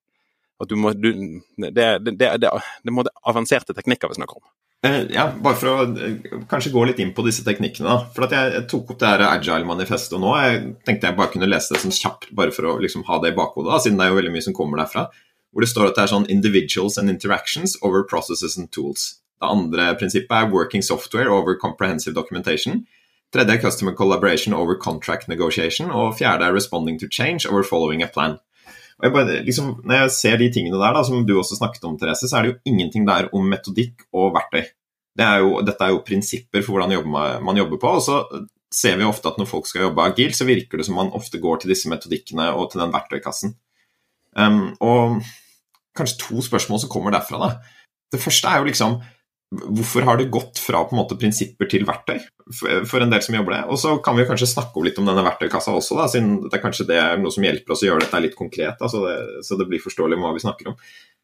at du må, du, det, det, det, det må avanserte teknikker vi snakker om. Eh, ja, bare for å eh, kanskje gå litt inn på disse teknikkene. da, for at Jeg tok opp det her Agile-manifestet nå. Jeg tenkte jeg bare kunne lese det sånn kjapt, bare for å liksom ha det i bakhodet, da, siden det er jo veldig mye som kommer derfra. Hvor det står at det er sånn 'individuals and interactions over processes and tools'. Det andre prinsippet er 'working software over comprehensive documentation'. Tredje er 'customer collaboration over contract negotiation'. Og fjerde er 'responding to change over following a plan'. Jeg bare, liksom, når jeg ser de tingene der, da, som du også snakket om, Therese, så er det jo ingenting der om metodikk og verktøy. Det er jo, dette er jo prinsipper for hvordan man jobber på. og så ser vi ofte at når folk skal jobbe agil, så virker det som man ofte går til disse metodikkene og til den verktøykassen. Um, og kanskje to spørsmål som kommer derfra. da. Det første er jo liksom Hvorfor har det gått fra på en måte prinsipper til verktøy for, en del som jobber det? Og så kan vi kanskje snakke litt om denne verktøykassa også, da, siden det er kanskje det er noe som hjelper oss å gjøre dette litt konkret, da, så, det, så det blir forståelig hva vi snakker om.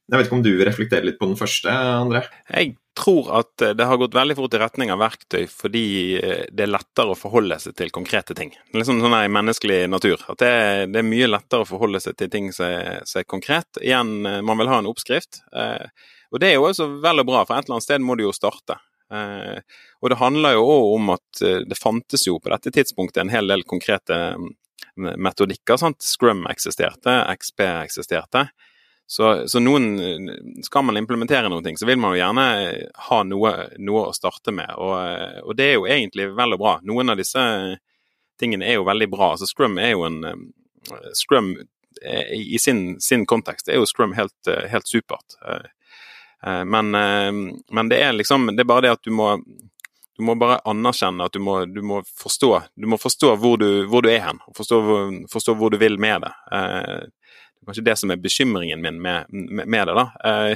Jeg vet ikke om du reflekterer litt på den første, André? Jeg tror at det har gått veldig fort i retning av verktøy fordi eh, det er lettere å forholde seg til konkrete ting. Det er liksom sånn i menneskelig natur. At det, det, er mye lettere å forholde seg til ting som er, som er konkret. Igjen, eh, man vil ha en oppskrift. Eh, og det er jo også vel og bra, for et eller annet sted må du jo starte. Eh, og det handler jo òg om at eh, det fantes jo på dette tidspunktet en hel del konkrete mm, metodikker. sant? Scrum eksisterte, XP eksisterte. Så, så, noen Skal man implementere noen ting, så vil man jo gjerne ha noe, noe å starte med. Og, og, det er jo egentlig vel og bra. Noen av disse tingene er jo veldig bra. Altså Scrum er jo en Scrum i sin, sin kontekst er jo Scrum helt, helt supert. Eh, men, eh, men, det er liksom Det er bare det at du må du må bare anerkjenne at du må, du må forstå, du må forstå hvor, du, hvor, du, er hen. og forstå, forstå, hvor du vil med det. Eh, det er kanskje det som er bekymringen min med, med, det. da.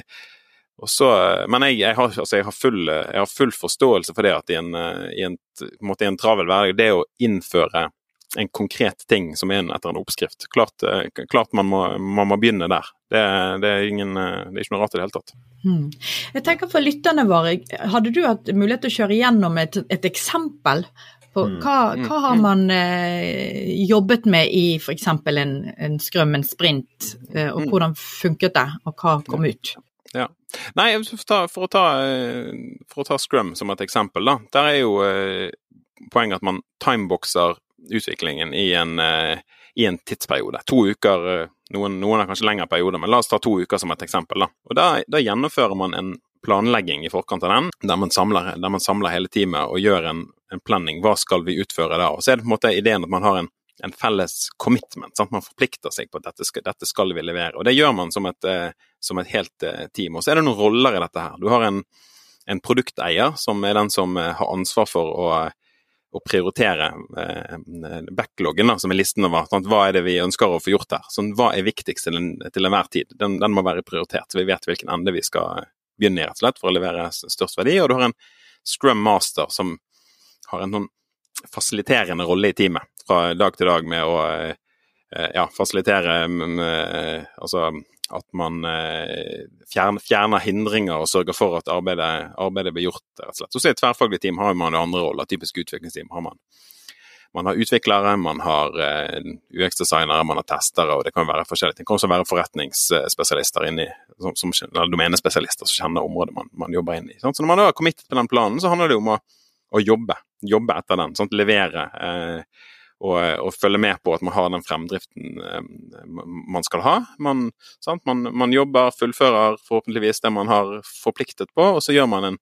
Så, men jeg, jeg, har, altså jeg, har full, jeg, har, full, forståelse for det at i en, i en, en, en travel hverdag, det å innføre en konkret ting som er etter en oppskrift. Klart, klart man, må, man, må, begynne der. Det, det, er ingen, det, er ikke noe rart i det hele tatt. Hmm. Jeg tenker For lytterne våre, hadde du hatt mulighet til å kjøre gjennom et, et eksempel på hmm. hva, hmm. hva har man eh, jobbet med i f.eks. En, en skrøm, en sprint, eh, og hvordan funket det, og hva kom ut? Ja. Nei, for å, ta, for, å ta, for å ta Scrum som et eksempel, da. Der er jo eh, poenget at man timeboxer utviklingen i en, eh, i en tidsperiode. To uker, eh, noen, noen har kanskje lengre perioder, men la oss ta to uker som et eksempel. Da, og da, da gjennomfører man en planlegging i forkant av den, der man samler, der man samler hele teamet og gjør en, en, planning. Hva skal vi utføre da? Og så er det på en måte ideen at man har en, en felles commitment. Sant? Man forplikter seg på at dette skal, dette skal, vi levere. Og det gjør man som et, eh, som et helt team. Og så er det noen roller i dette her. Du har en, en produkteier som er den som har ansvar for å å prioritere eh, backloggen, da, som er listen over sant? hva er det vi ønsker å få gjort her. Sånn, hva er viktigst til, en, enhver tid? Den, den, må være prioritert, så vi vet hvilken ende vi skal begynne i, rett og slett, for å levere størst verdi. Og du har en scrum master som har en sånn fasiliterende rolle i teamet fra dag til dag med å eh, ja, fasilitere altså at man eh, fjerner, fjerner, hindringer og sørger for at arbeidet, arbeidet blir gjort. rett og slett. Så I et tverrfaglig team har man andre roller. Typisk utviklingsteam har man. Man har utviklere, man har uh, UX-designere, man har testere, og det kan være forskjellige ting. Det kan også være forretningsspesialister inni, som, som, eller domenespesialister som kjenner området man, man jobber inn i. Så når man har committet til den planen, så handler det om å, å jobbe. Jobbe etter den. Sant? Levere. Uh, og, og, følge med på at man har den fremdriften eh, man skal ha. Man, man, man, jobber, fullfører forhåpentligvis det man har forpliktet på, og så gjør man en,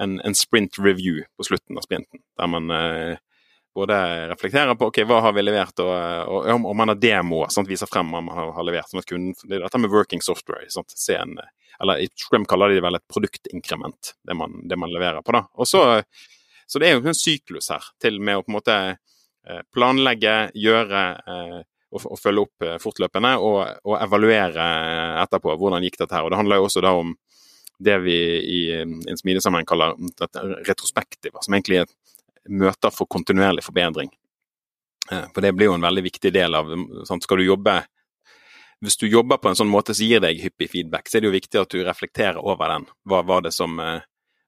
en, en sprint review på slutten av sprinten. Der man eh, både reflekterer på ok, hva har vi levert, og, og, og man har demoer. sant, viser frem hva man har, levert. sånn at kunden, det er Dette med working software. Sant, se en, eller I Scrum kaller de det vel et produktinkrement, det man, det man leverer på. da. Og så, så det er jo en syklus her til med å på en måte Eh, planlegge, gjøre eh, og, følge opp eh, fortløpende, og, og, evaluere etterpå. Hvordan gikk dette her? Og Det handler jo også da om det vi i en smidesammenheng kaller retrospektiv som egentlig er møter for kontinuerlig forbedring. For det blir jo en veldig viktig del av sant? Skal du jobbe Hvis du jobber på en sånn måte som gir deg hyppig feedback, så er det jo viktig at du reflekterer over den. Hva var det som,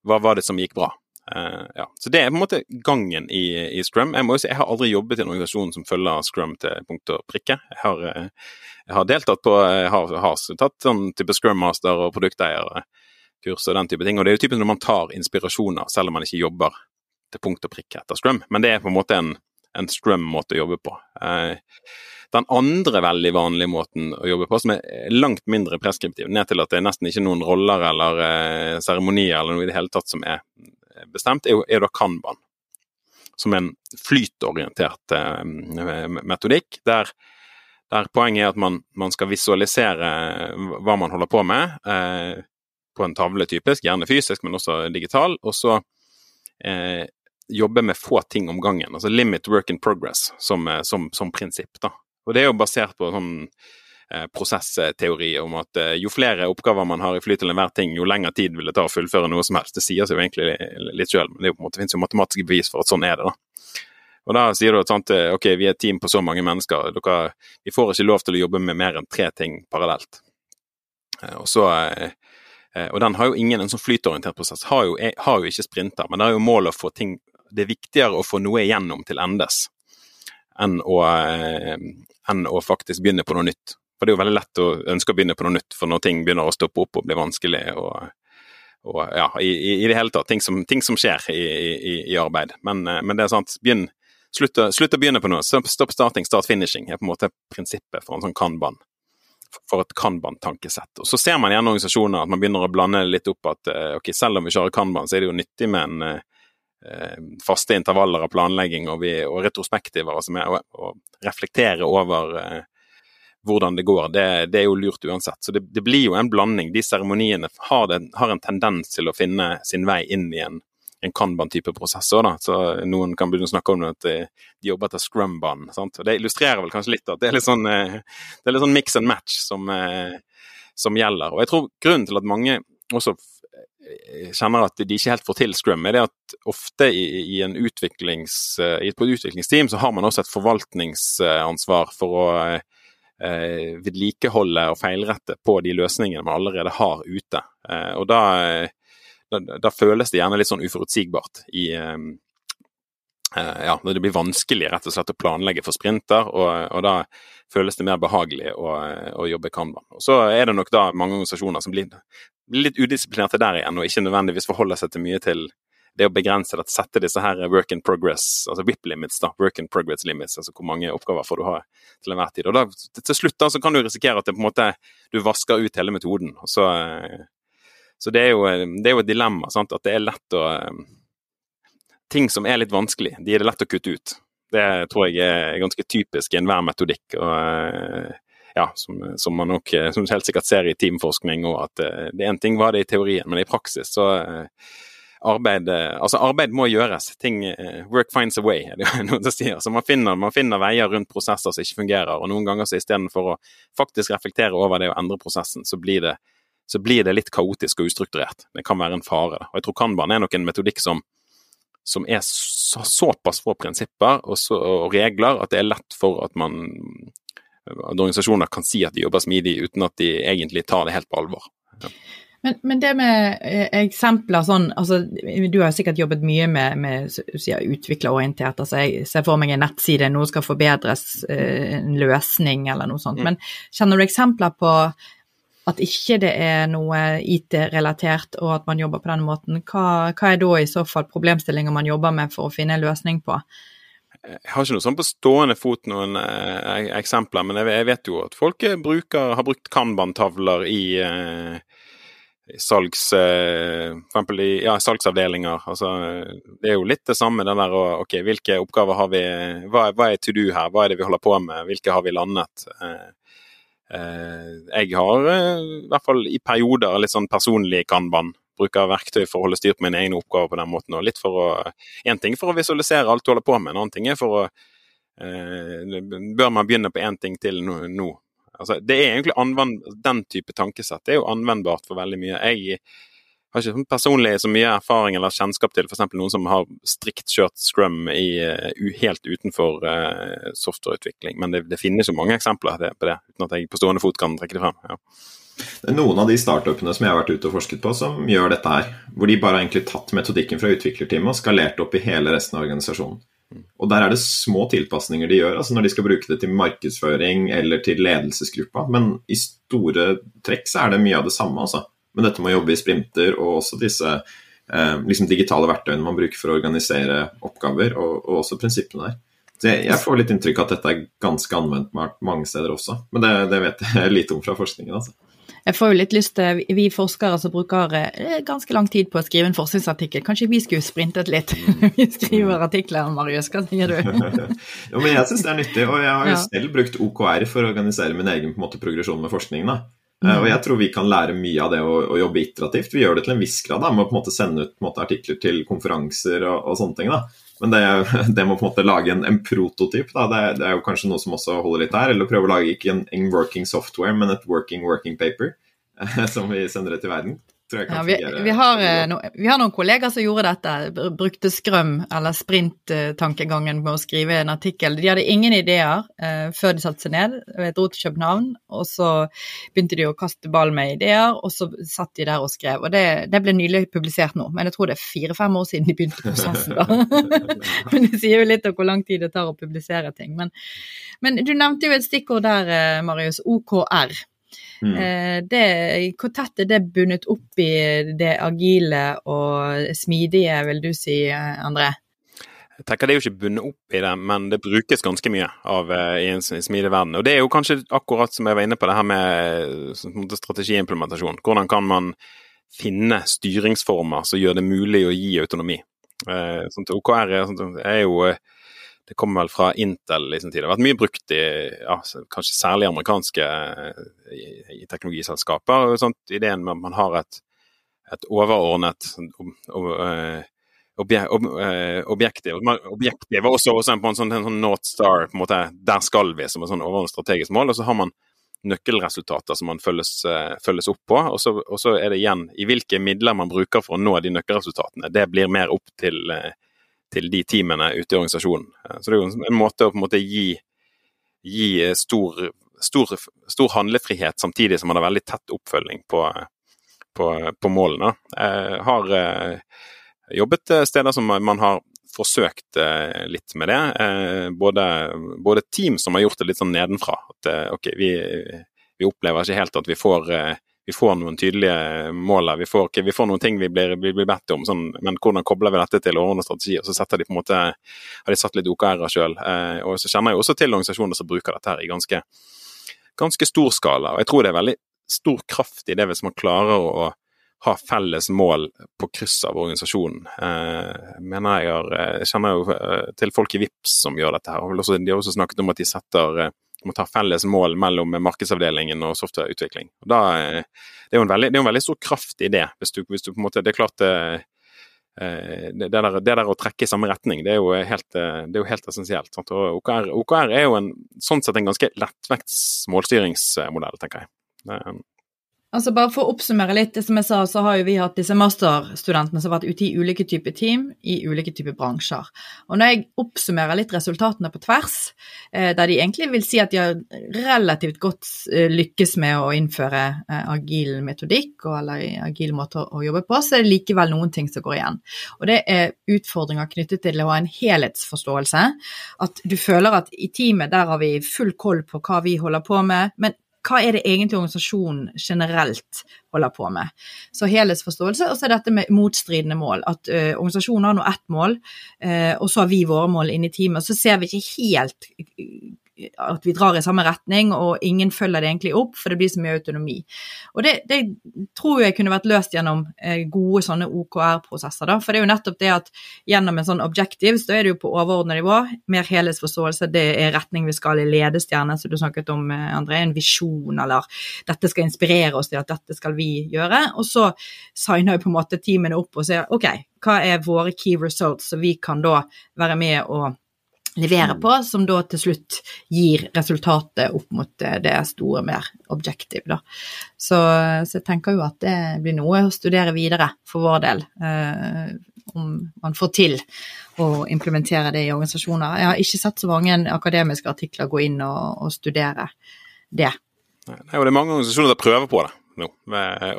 var det som gikk bra? Uh, ja. Så det er på en måte gangen i, i, Scrum. Jeg må jo si, jeg har aldri jobbet i en organisasjon som følger Scrum til punkt og prikke. Jeg har, uh, jeg har deltatt på, jeg har, har tatt sånn type Scrum Master og produkteierkurs og den type ting. Og det er jo typisk når man tar inspirasjoner, selv om man ikke jobber til punkt og prikke etter Scrum. Men det er på en måte en, en Scrum-måte å jobbe på. Den andre veldig vanlige måten å jobbe på, som er langt mindre preskriptiv, ned til at det er nesten ikke noen roller eller seremonier eller noe i det hele tatt som er bestemt, er jo, er da Kanban. Som en flytorientert eh, metodikk, der, der, poenget er at man, man, skal visualisere hva man holder på med, eh, på en tavle typisk, gjerne fysisk, men også digital. Og så eh, jobbe med få ting om gangen. Altså limit work in progress som, eh, som, som prinsipp. da. Og det er jo basert på sånn Eh, prosessteori om at eh, jo flere oppgaver man har i fly til enhver ting, jo lengre tid vil det ta å fullføre noe som helst. Det sier seg jo egentlig litt sjøl, men det, måte, finnes jo matematiske bevis for at sånn er det. da. Og da sier du at sant, eh, ok, vi er et team på så mange mennesker, dere, vi får ikke lov til å jobbe med mer enn tre ting parallelt. Og så og den har jo ingen, en sånn flytorientert prosess har jo, har jo ikke sprinter, men det er jo målet å få ting Det er viktigere å få noe igjennom til endes enn å, enn å faktisk begynne på noe nytt. For det er jo veldig lett å ønske å begynne på noe nytt, for når ting begynner å stoppe opp og bli vanskelig og, og ja, i, i, det hele tatt, ting som, ting som skjer i, i, i arbeid. Men, eh, men, det er sant, begynn, slutt, slutt, å begynne på noe. Stop, stop starting, start finishing er på en måte prinsippet for en sånn kanban. For et kanban-tankesett. Og Så ser man gjerne organisasjoner at man begynner å blande litt opp at eh, ok, selv om vi kjører kanban, så er det jo nyttig med en eh, faste intervaller av planlegging og, vi, og retrospektiver og, med å reflektere over hvordan det går, det, det, er jo lurt uansett. Så det, det blir jo en blanding. De seremoniene har, har, en tendens til å finne sin vei inn i en, en Kanban-type prosesser. Da. Så Noen kan begynne å snakke om at de, de jobber etter scrum-ban. Det illustrerer vel kanskje litt at det er litt sånn, eh, det er litt sånn mix and match som, eh, som, gjelder. Og jeg tror grunnen til at mange også kjenner at de ikke helt får til Scrum, er det at ofte i, i, en utviklings, i et utviklingsteam så har man også et forvaltningsansvar for å eh, vedlikeholde og feilrette på de løsningene man allerede har ute. Eh, og da, da, da, føles det gjerne litt sånn uforutsigbart i eh, ja, det blir vanskelig rett og slett å planlegge for sprinter, og, og da føles det mer behagelig å, å jobbe Kanban. Og Så er det nok da mange organisasjoner som blir, blir litt udisiplinerte der igjen, og ikke nødvendigvis forholder seg til mye til det å begrense det, sette disse her work in progress, altså WIP limits, da, work in progress limits, altså hvor mange oppgaver får du ha til enhver tid. Og da, Til slutt da, så kan du risikere at det på en måte, du vasker ut hele metoden. så, så det, er jo, det er jo et dilemma, sant? at det er lett å Ting som er litt vanskelig, de er det lett å kutte ut. Det tror jeg er ganske typisk i enhver metodikk. og ja, som, som, man nok som helt sikkert ser i teamforskning, og at det én ting var det i teorien, men i praksis så arbeid Altså, arbeid må gjøres. Ting uh, Work finds a way, er det noen som sier. Så man finner, man finner, veier rundt prosesser som ikke fungerer. Og noen ganger så istedenfor å faktisk reflektere over det og endre prosessen, så blir det, så blir det litt kaotisk og ustrukturert. Det kan være en fare. Og jeg tror Kanban er nok en metodikk som, som er så, såpass få prinsipper og, så, og, regler at det er lett for at man at organisasjoner kan si at de jobber smidig uten at de egentlig tar det helt på alvor. Ja. Men, men, det med eh, eksempler sånn altså, Du har sikkert jobbet mye med, med utviklerorientert. altså Jeg ser for meg en nettside, noe skal forbedres, eh, en løsning eller noe sånt. Mm. Men kjenner du eksempler på at ikke det er noe IT-relatert og at man jobber på den måten? Hva, hva er da i så fall problemstillinger man jobber med for å finne en løsning på? Jeg har ikke noe sånn på stående fot noen eh, eksempler, men jeg, jeg, vet jo at folk bruker, har brukt kanban-tavler i eh, salgs, eh, for i ja, salgsavdelinger. Altså, det er jo litt det samme, den der ok, hvilke oppgaver har vi Hva, hva er to do her, hva er det vi holder på med, hvilke har vi landet? Eh, eh, jeg har i hvert fall i perioder litt sånn personlig kanban. Bruker verktøy for å holde styr på mine egne oppgaver på den måten. og litt for å, En ting for å visualisere alt du holder på med, en annen ting er for å Bør man begynne på én ting til nå? Altså, det er egentlig anvend, Den type tankesett det er jo anvendbart for veldig mye. Jeg har ikke personlig så mye erfaring eller kjennskap til f.eks. noen som har strikt kjørt scrum i, uh, helt utenfor uh, softwareutvikling, men det, det, finnes jo mange eksempler på det, uten at jeg på stående fot kan trekke det frem. Ja. Det er noen av de startupene som jeg har vært ute og forsket på, som gjør dette her. Hvor de bare har egentlig tatt metodikken fra utviklerteamet og skalert opp i hele resten av organisasjonen. Og der er det små tilpasninger de gjør, altså når de skal bruke det til markedsføring eller til ledelsesgruppa. Men i store trekk så er det mye av det samme, altså. Men dette med å jobbe i sprinter og også disse eh, liksom digitale verktøyene man bruker for å organisere oppgaver, og, og også prinsippene der. Så jeg, jeg, får litt inntrykk av at dette er ganske anvendbart mange steder også. Men det, det vet jeg lite om fra forskningen, altså. Jeg får jo litt lyst til, Vi forskere som bruker eh, ganske lang tid på å skrive en forskningsartikkel, kanskje vi skulle sprintet litt når vi skriver artikler, Marius? Hva sier du? jo, men Jeg syns det er nyttig, og jeg har jo ja. selv brukt OKR for å organisere min egen måte, progresjon med forskningen. da. Mm. Og jeg tror vi kan lære mye av det å, å, jobbe iterativt. Vi gjør det til en viss grad da, med å på en måte sende ut måte, artikler til konferanser og, og sånne ting. da. Men det, det må på en måte lage en, en prototyp, det, det, er jo kanskje noe som også holder litt her. Eller prøve å lage ikke en, en working software, men et working working paper som vi sender det til verden. Ja, vi, vi, har, eh, no, vi, har, noen kollegaer som gjorde dette, brukte Skrøm eller sprint-tankegangen med å skrive en artikkel. De hadde ingen ideer eh, før de satte seg ned. Jeg dro til København, og så begynte de å kaste ball med ideer, og så satt de der og skrev. Og det, det ble nylig publisert nå, men jeg tror det er fire-fem år siden de begynte prosessen. da. men det sier jo litt om hvor lang tid det tar å publisere ting. Men, men du nevnte jo et stikkord der, eh, Marius, OKR. Mm. Eh, det, hvor tett er det bundet opp i det agile og smidige, vil du si, André? Jeg tenker Det er jo ikke bundet opp i det, men det brukes ganske mye av, eh, i en smidig verden. Og Det er jo kanskje akkurat som jeg var inne på det her med strategiimplementasjon. Hvordan kan man finne styringsformer som gjør det mulig å gi autonomi? Eh, sånn OKR sånn, er jo det kommer vel fra Intel i sin tid. Det har vært mye brukt i ja, kanskje særlig amerikanske i, i teknologiselskaper. Sånt, ideen med at man har et, et overordnet ob, eh, ob, eh, objektiv. Objektiv er også, også en sånn, en sånn North Star, på en måte, der skal vi, som et sånn overordnet strategisk mål. Og så har man nøkkelresultater som man følges, følges opp på. Og så, og så, er det igjen i hvilke midler man bruker for å nå de nøkkelresultatene. Det blir mer opp til, uh, til de teamene ute i organisasjonen. så det er jo en måte å på en måte gi, gi stor, stor, stor, handlefrihet, samtidig som man har veldig tett oppfølging på, på, på målene. Jeg har jobbet steder som man har forsøkt eh, litt med det. Eh, både, både, team som har gjort det litt sånn nedenfra. At eh, ok, vi, vi, opplever ikke helt at vi får, vi får noen tydelige mål. Vi får, okay, vi får noen ting vi blir, vi blir bedt om, sånn, men hvordan kobler vi dette til overordnet strategi? Og så setter de på en måte, har de satt litt OKR-er sjøl. og så kjenner jeg også til organisasjoner som bruker dette her i ganske, ganske stor skala. Og jeg tror det er veldig stor kraft i det hvis man klarer å ha felles mål på kryss av organisasjonen. Eh, mener jeg, eh, jeg kjenner jo eh, til folk i VIPS som gjør dette. her. og De har også snakket om at de setter eh, må ta felles mål mellom markedsavdelingen og softwareutvikling. Og da, det, er jo en veldig, det en veldig stor kraft i det. Hvis du, hvis du på en måte, Det er klart det, det, der, det der å trekke i samme retning, det er jo helt, det er jo helt essensielt. OKR, OKR, er jo en, sånn sett en ganske lettvekts målstyringsmodell, tenker jeg. Altså Bare for å oppsummere litt, som jeg sa, så har jo vi hatt disse masterstudentene som har vært ute i ulike typer team i ulike typer bransjer. Og når jeg oppsummerer litt resultatene på tvers, eh, der de egentlig vil si at de har relativt godt eh, lykkes med å innføre eh, agil metodikk eller agil måte å jobbe på, så er det likevel noen ting som går igjen. Og det er utfordringer knyttet til å ha en helhetsforståelse. At du føler at i teamet der har vi full koll på hva vi holder på med, men hva er det egentlig organisasjonen generelt holder på med. Så helhetsforståelse, og så er dette med motstridende mål. At ø, organisasjonen har nå ett mål, ø, og så har vi våre mål inne i teamet. Så ser vi ikke helt at vi drar i samme retning, og ingen følger det egentlig opp, for det blir så mye autonomi. Og det, det tror jeg kunne vært løst gjennom eh, gode sånne OKR-prosesser, da. For det er jo nettopp det at gjennom en sånn objectives, så er det jo på overordnet nivå, mer helhetsforståelse, det er retning vi skal i ledestjerne, som du snakket om, eh, André, en visjon, eller dette skal inspirere oss til at dette skal vi gjøre. Og så signer jo på en måte teamene opp og sier ok, hva er våre key results, så vi kan da være med og leverer mm. på, som da til slutt gir resultatet opp mot det store, mer objective. Da. Så, så, jeg tenker jo at det blir noe å studere videre for vår del. Eh, om man får til å implementere det i organisasjoner. Jeg har ikke sett så mange akademiske artikler gå inn og, og studere det. Nei, og det er mange organisasjoner som prøver på det nå,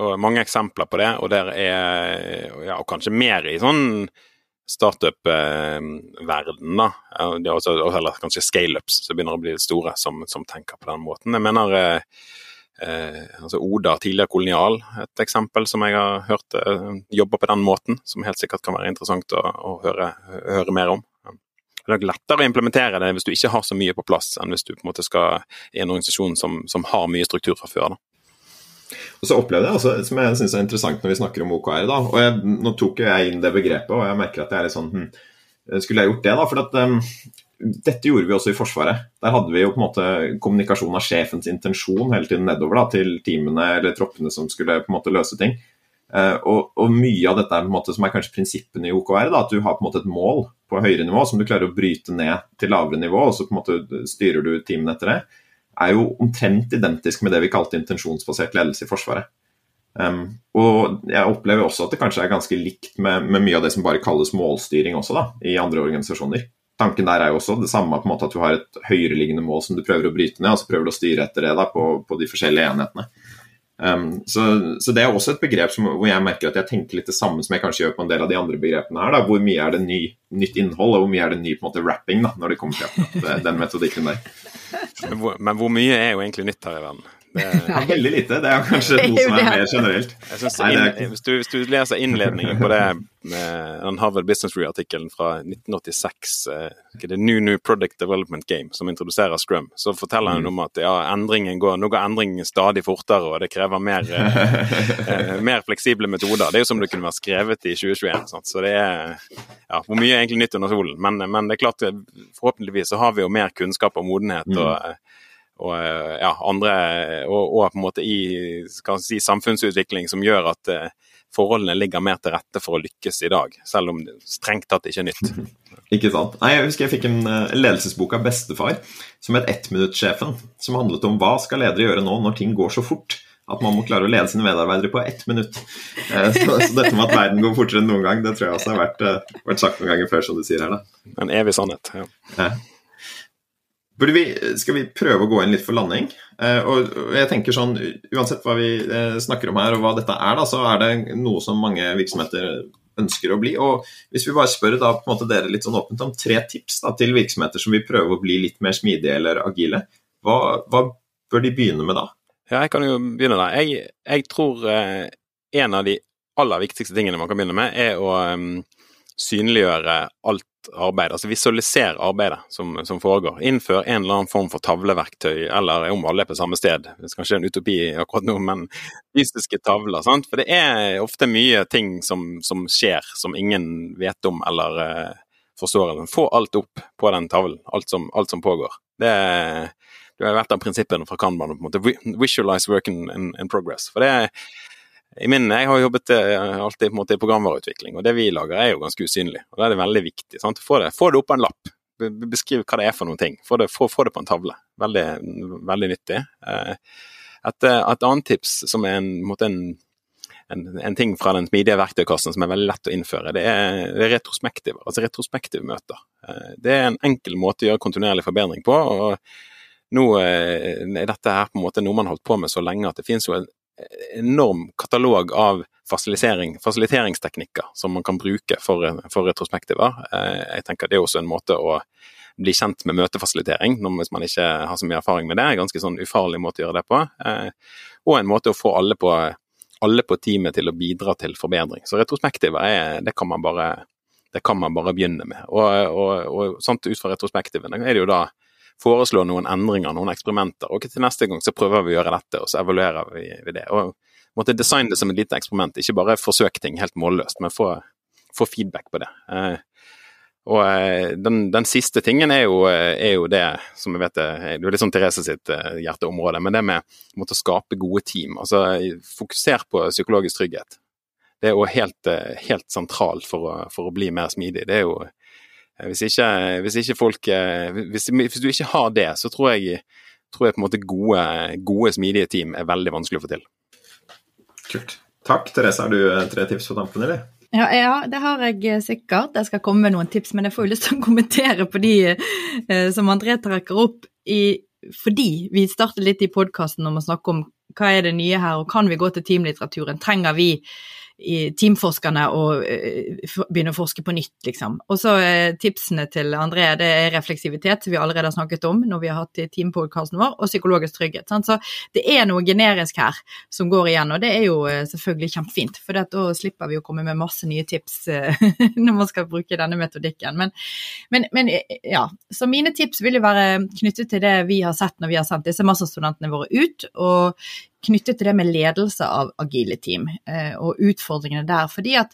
og mange eksempler på det. Og der er ja, og kanskje mer i sånn startup-verden, da. Også, eller kanskje scaleups som begynner å bli litt store, som, som, tenker på den måten. Jeg mener eh, eh, altså Oda, tidligere kolonial, et eksempel som jeg har hørt eh, jobber på den måten, som helt sikkert kan være interessant å, å høre, høre, mer om. Det er lettere å implementere det hvis du ikke har så mye på plass, enn hvis du på en måte skal i en organisasjon som, som har mye struktur fra før. da. Og så opplevde jeg altså, som jeg syns er interessant når vi snakker om OKR, da, og jeg, nå tok jeg inn det begrepet, og jeg merker at jeg er litt sånn hm, Skulle jeg gjort det, da? For at, um, dette gjorde vi også i Forsvaret. Der hadde vi jo på en måte kommunikasjon av sjefens intensjon hele tiden nedover da, til teamene eller troppene som skulle på en måte løse ting. Uh, og, og, mye av dette er, på en måte, som er kanskje prinsippene i OKR, da, at du har på en måte et mål på høyere nivå som du klarer å bryte ned til lavere nivå, og så på en måte styrer du teamene etter det er jo omtrent identisk med det vi kalte intensjonsbasert ledelse i Forsvaret. Um, og jeg opplever også at det kanskje er ganske likt med, med, mye av det som bare kalles målstyring også, da, i andre organisasjoner. Tanken der er jo også det samme på en måte at du har et høyereliggende mål som du prøver å bryte ned, og så prøver du å styre etter det da, på, på de forskjellige enhetene. Um, så, så, det er også et begrep som, hvor jeg merker at jeg tenker litt det samme som jeg kanskje gjør på en del av de andre begrepene her. Da. Hvor mye er det ny, nytt innhold, og hvor mye er det ny på en måte, rapping da, når det kommer til den metodikken der. Men hvor, men hvor mye er jo egentlig nytt her i verden? Det er veldig lite. Det er kanskje noe som er mer generelt. Nei, inn, hvis, du, hvis, du, leser innledningen på det med den Harvard Business Review-artikkelen fra 1986, det er New New Product Development Game, som introduserer Scrum, så forteller han mm. om at ja, endringen går, nå går endringen stadig fortere, og det krever mer, uh, mer fleksible metoder. Det er jo som det kunne vært skrevet i 2021. Sant? Så det er ja, Hvor mye er egentlig nytt under solen? Men, men, det er klart, forhåpentligvis så har vi jo mer kunnskap og modenhet. og mm og, ja, andre, og, og, på en måte i si, samfunnsutvikling som gjør at eh, forholdene ligger mer til rette for å lykkes i dag, selv om det strengt tatt ikke er nytt. Ikke sant. Nei, Jeg husker jeg fikk en ledelsesbok av bestefar som het Ettminuttsjefen, som handlet om hva skal ledere gjøre nå når ting går så fort at man må klare å lede sine medarbeidere på ett minutt. Så, så, dette med at verden går fortere enn noen gang, det tror jeg også har vært, vært sagt noen ganger før, som du sier her. da. En evig sannhet. ja. Ja. Vi, skal vi prøve å gå inn litt for landing? Eh, og jeg tenker sånn, Uansett hva vi eh, snakker om her og hva dette er, da, så er det noe som mange virksomheter ønsker å bli. og Hvis vi bare spør da, dere litt sånn åpent om tre tips da, til virksomheter som vil prøve å bli litt mer smidige eller agile, hva, hva bør de begynne med da? Ja, jeg kan jo begynne da. Jeg, jeg tror eh, en av de aller viktigste tingene man kan begynne med, er å um, synliggjøre alt arbeid, altså visualisere arbeidet som, som, foregår. Innfør en eller annen form for tavleverktøy, eller om alle er på samme sted. Det er kanskje en utopi akkurat nå, men fysiske tavler. Sant? For det er ofte mye ting som, som skjer som ingen vet om eller uh, forstår. Få alt opp på den tavlen, alt som, alt som pågår. Det, det har vært av prinsippene fra Kanban. på en måte, Visualize work in, in, in progress. For det er i min, Jeg har jobbet eh, alltid måte i programvareutvikling, og det vi lager er jo ganske usynlig. og Da er det veldig viktig. Sant? Få, det, få det opp på en lapp. Beskriv hva det er for noen ting. Få det, få, få det på en tavle. Veldig, veldig nyttig. Eh, et, eh, et, annet tips som er en, en, en, en ting fra den smidige verktøykassen som er veldig lett å innføre, det er, det er retrospektiv, altså retrospektive møter. Det er en enkel måte å gjøre kontinuerlig forbedring på. og nå er dette her på en måte noe man har holdt på med så lenge at det finnes jo en enorm katalog av fasiliteringsteknikker som man kan bruke for, for retrospektiver. Eh, jeg tenker Det er også en måte å bli kjent med møtefasilitering hvis man ikke har så mye erfaring med det. En ganske sånn ufarlig måte å gjøre det på. Eh, og en måte å få alle på, alle på teamet til å bidra til forbedring. Så retrospektiver er, det kan man bare, kan man bare begynne med. Og, og, og sånt ut fra retrospektivene er det jo da foreslå noen endringer, noen eksperimenter. Og til neste gang så prøver vi å gjøre dette, og så evaluerer vi, det. Og måtte designe det som et lite eksperiment, ikke bare forsøke ting helt målløst, men få, få feedback på det. Eh, og eh, den, den, siste tingen er jo, eh, er jo, det som jeg vet det er litt sånn Therese sitt hjerteområde, men det med å skape gode team. Altså fokuser på psykologisk trygghet. Det er jo helt, helt sentralt for å, for å, bli mer smidig. Det er jo hvis ikke, hvis ikke folk eh, hvis, hvis, du ikke har det, så tror jeg, tror jeg på en måte gode, gode, smidige team er veldig vanskelig å få til. Kult. Takk. Therese, har du eh, tre tips på tampen, eller? Ja, ja, det har jeg sikkert. Jeg skal komme med noen tips, men jeg får jo lyst til å kommentere på de eh, som André trekker opp, i, fordi vi startet litt i podkasten om å snakke om hva er det nye her, og kan vi gå til teamlitteraturen? Trenger vi teamforskerne og uh, begynne å forske på nytt, liksom. Og så uh, tipsene til André, det er refleksivitet, som vi allerede har snakket om når vi har hatt teampodkasten vår, og psykologisk trygghet. Sant? Så det er noe generisk her som går igjen, og det er jo uh, selvfølgelig kjempefint. For da slipper vi å komme med masse nye tips når man skal bruke denne metodikken. Men, men, men, ja, så mine tips vil jo være knyttet til det vi har sett når vi har sendt disse masterstudentene våre ut. og knyttet til det med ledelse av agile team eh, og utfordringene der. Fordi at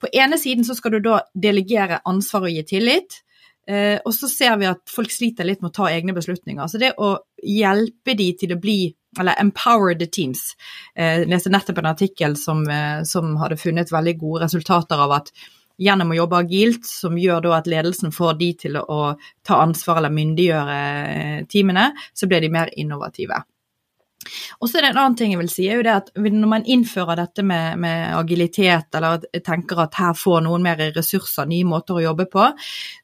på ene siden så skal du da delegere ansvar og gi tillit. Eh, og så ser vi at folk sliter litt med å ta egne beslutninger. Så det å hjelpe de til å bli eller empower the teams. Jeg eh, leste nettopp en artikkel som, som hadde funnet veldig gode resultater av at gjennom å jobbe agilt, som gjør da at ledelsen får de til å ta ansvar eller myndiggjøre teamene, så blir de mer innovative. Og så er det en annen ting jeg vil si, er jo det at når man innfører dette med, med, agilitet, eller tenker at her får noen mer ressurser, nye måter å jobbe på,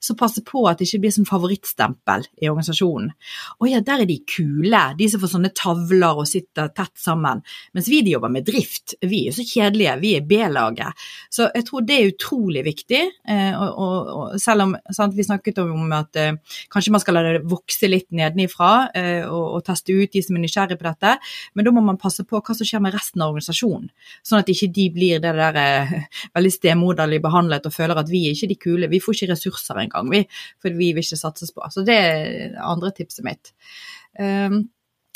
så passe på at det ikke blir som favorittstempel i organisasjonen. Å ja, der er de kule, de som får sånne tavler og sitter tett sammen. Mens vi de jobber med drift, vi er så kjedelige, vi er B-laget. Så jeg tror det er utrolig viktig. Eh, og, og, og selv om sant, vi snakket om at eh, kanskje man skal la det vokse litt nedenifra eh, og, og teste ut de som er nysgjerrige på dette, men da må man passe på hva som skjer med resten av organisasjonen. Sånn at ikke de blir det der eh, veldig stemoderlig behandlet og føler at vi er ikke de kule. Vi får ikke ressurser engang, vi, for vi vil ikke satses på. Så det er andre tipset mitt. Um,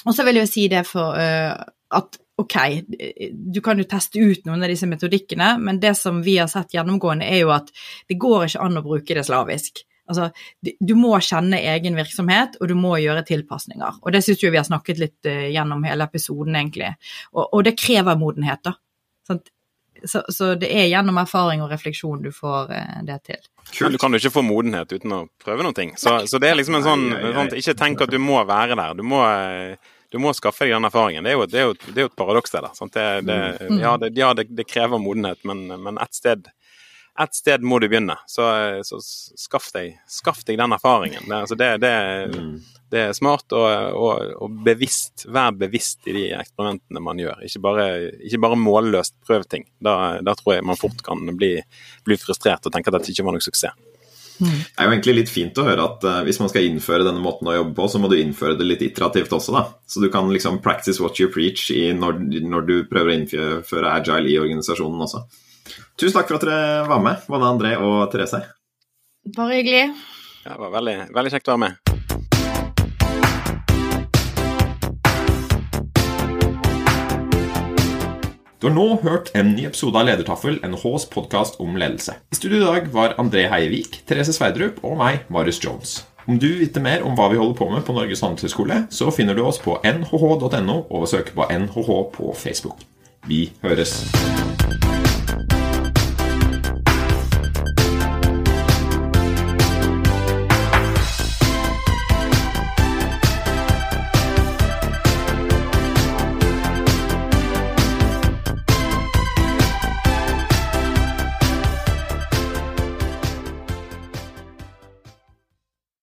og så vil jeg si det for uh, at ok, du kan jo teste ut noen av disse metodikkene, men det som vi har sett gjennomgående, er jo at det går ikke an å bruke det slavisk. Altså, du må kjenne egen virksomhet, og du må gjøre tilpasninger. Og det syns vi har snakket litt uh, gjennom hele episoden, egentlig. Og, og, det krever modenhet, da. Sånn, så, så, det er gjennom erfaring og refleksjon du får eh, det til. Men du kan jo ikke få modenhet uten å prøve noe. Så, så det er liksom en sånn, sånn Ikke tenk at du må være der. Du må, du må skaffe deg den erfaringen. Det er jo, det er jo, det er jo et paradoks, det der. Det, det, mm. ja, det, ja det, krever modenhet, men, men ett sted et sted må du begynne. Så, så skaff, deg, skaff, deg, den erfaringen. Det, altså det, det, mm det er smart og, og, og, bevisst, vær bevisst i de eksperimentene man gjør. Ikke bare, ikke bare målløst prøv ting. Da, da, tror jeg man fort kan bli, bli, frustrert og tenke at dette ikke var noe suksess. Mm. Det er jo egentlig litt fint å høre at uh, hvis man skal innføre denne måten å jobbe på, så må du innføre det litt iterativt også, da. Så du kan liksom practice what you preach når, når, du prøver å innføre agile i organisasjonen også. Tusen takk for at dere var med, både André og Therese. Bare hyggelig. Ja, det var veldig, veldig kjekt å være med. Du har nå hørt en ny episode av Ledertaffel, NHHs podkast om ledelse. I studio i dag var André Heievik, Therese Sverdrup og meg, Marius Jones. Om du vil vite mer om hva vi holder på med på Norges handelshøyskole, så finner du oss på nhh.no og søker på NHH på Facebook. Vi høres.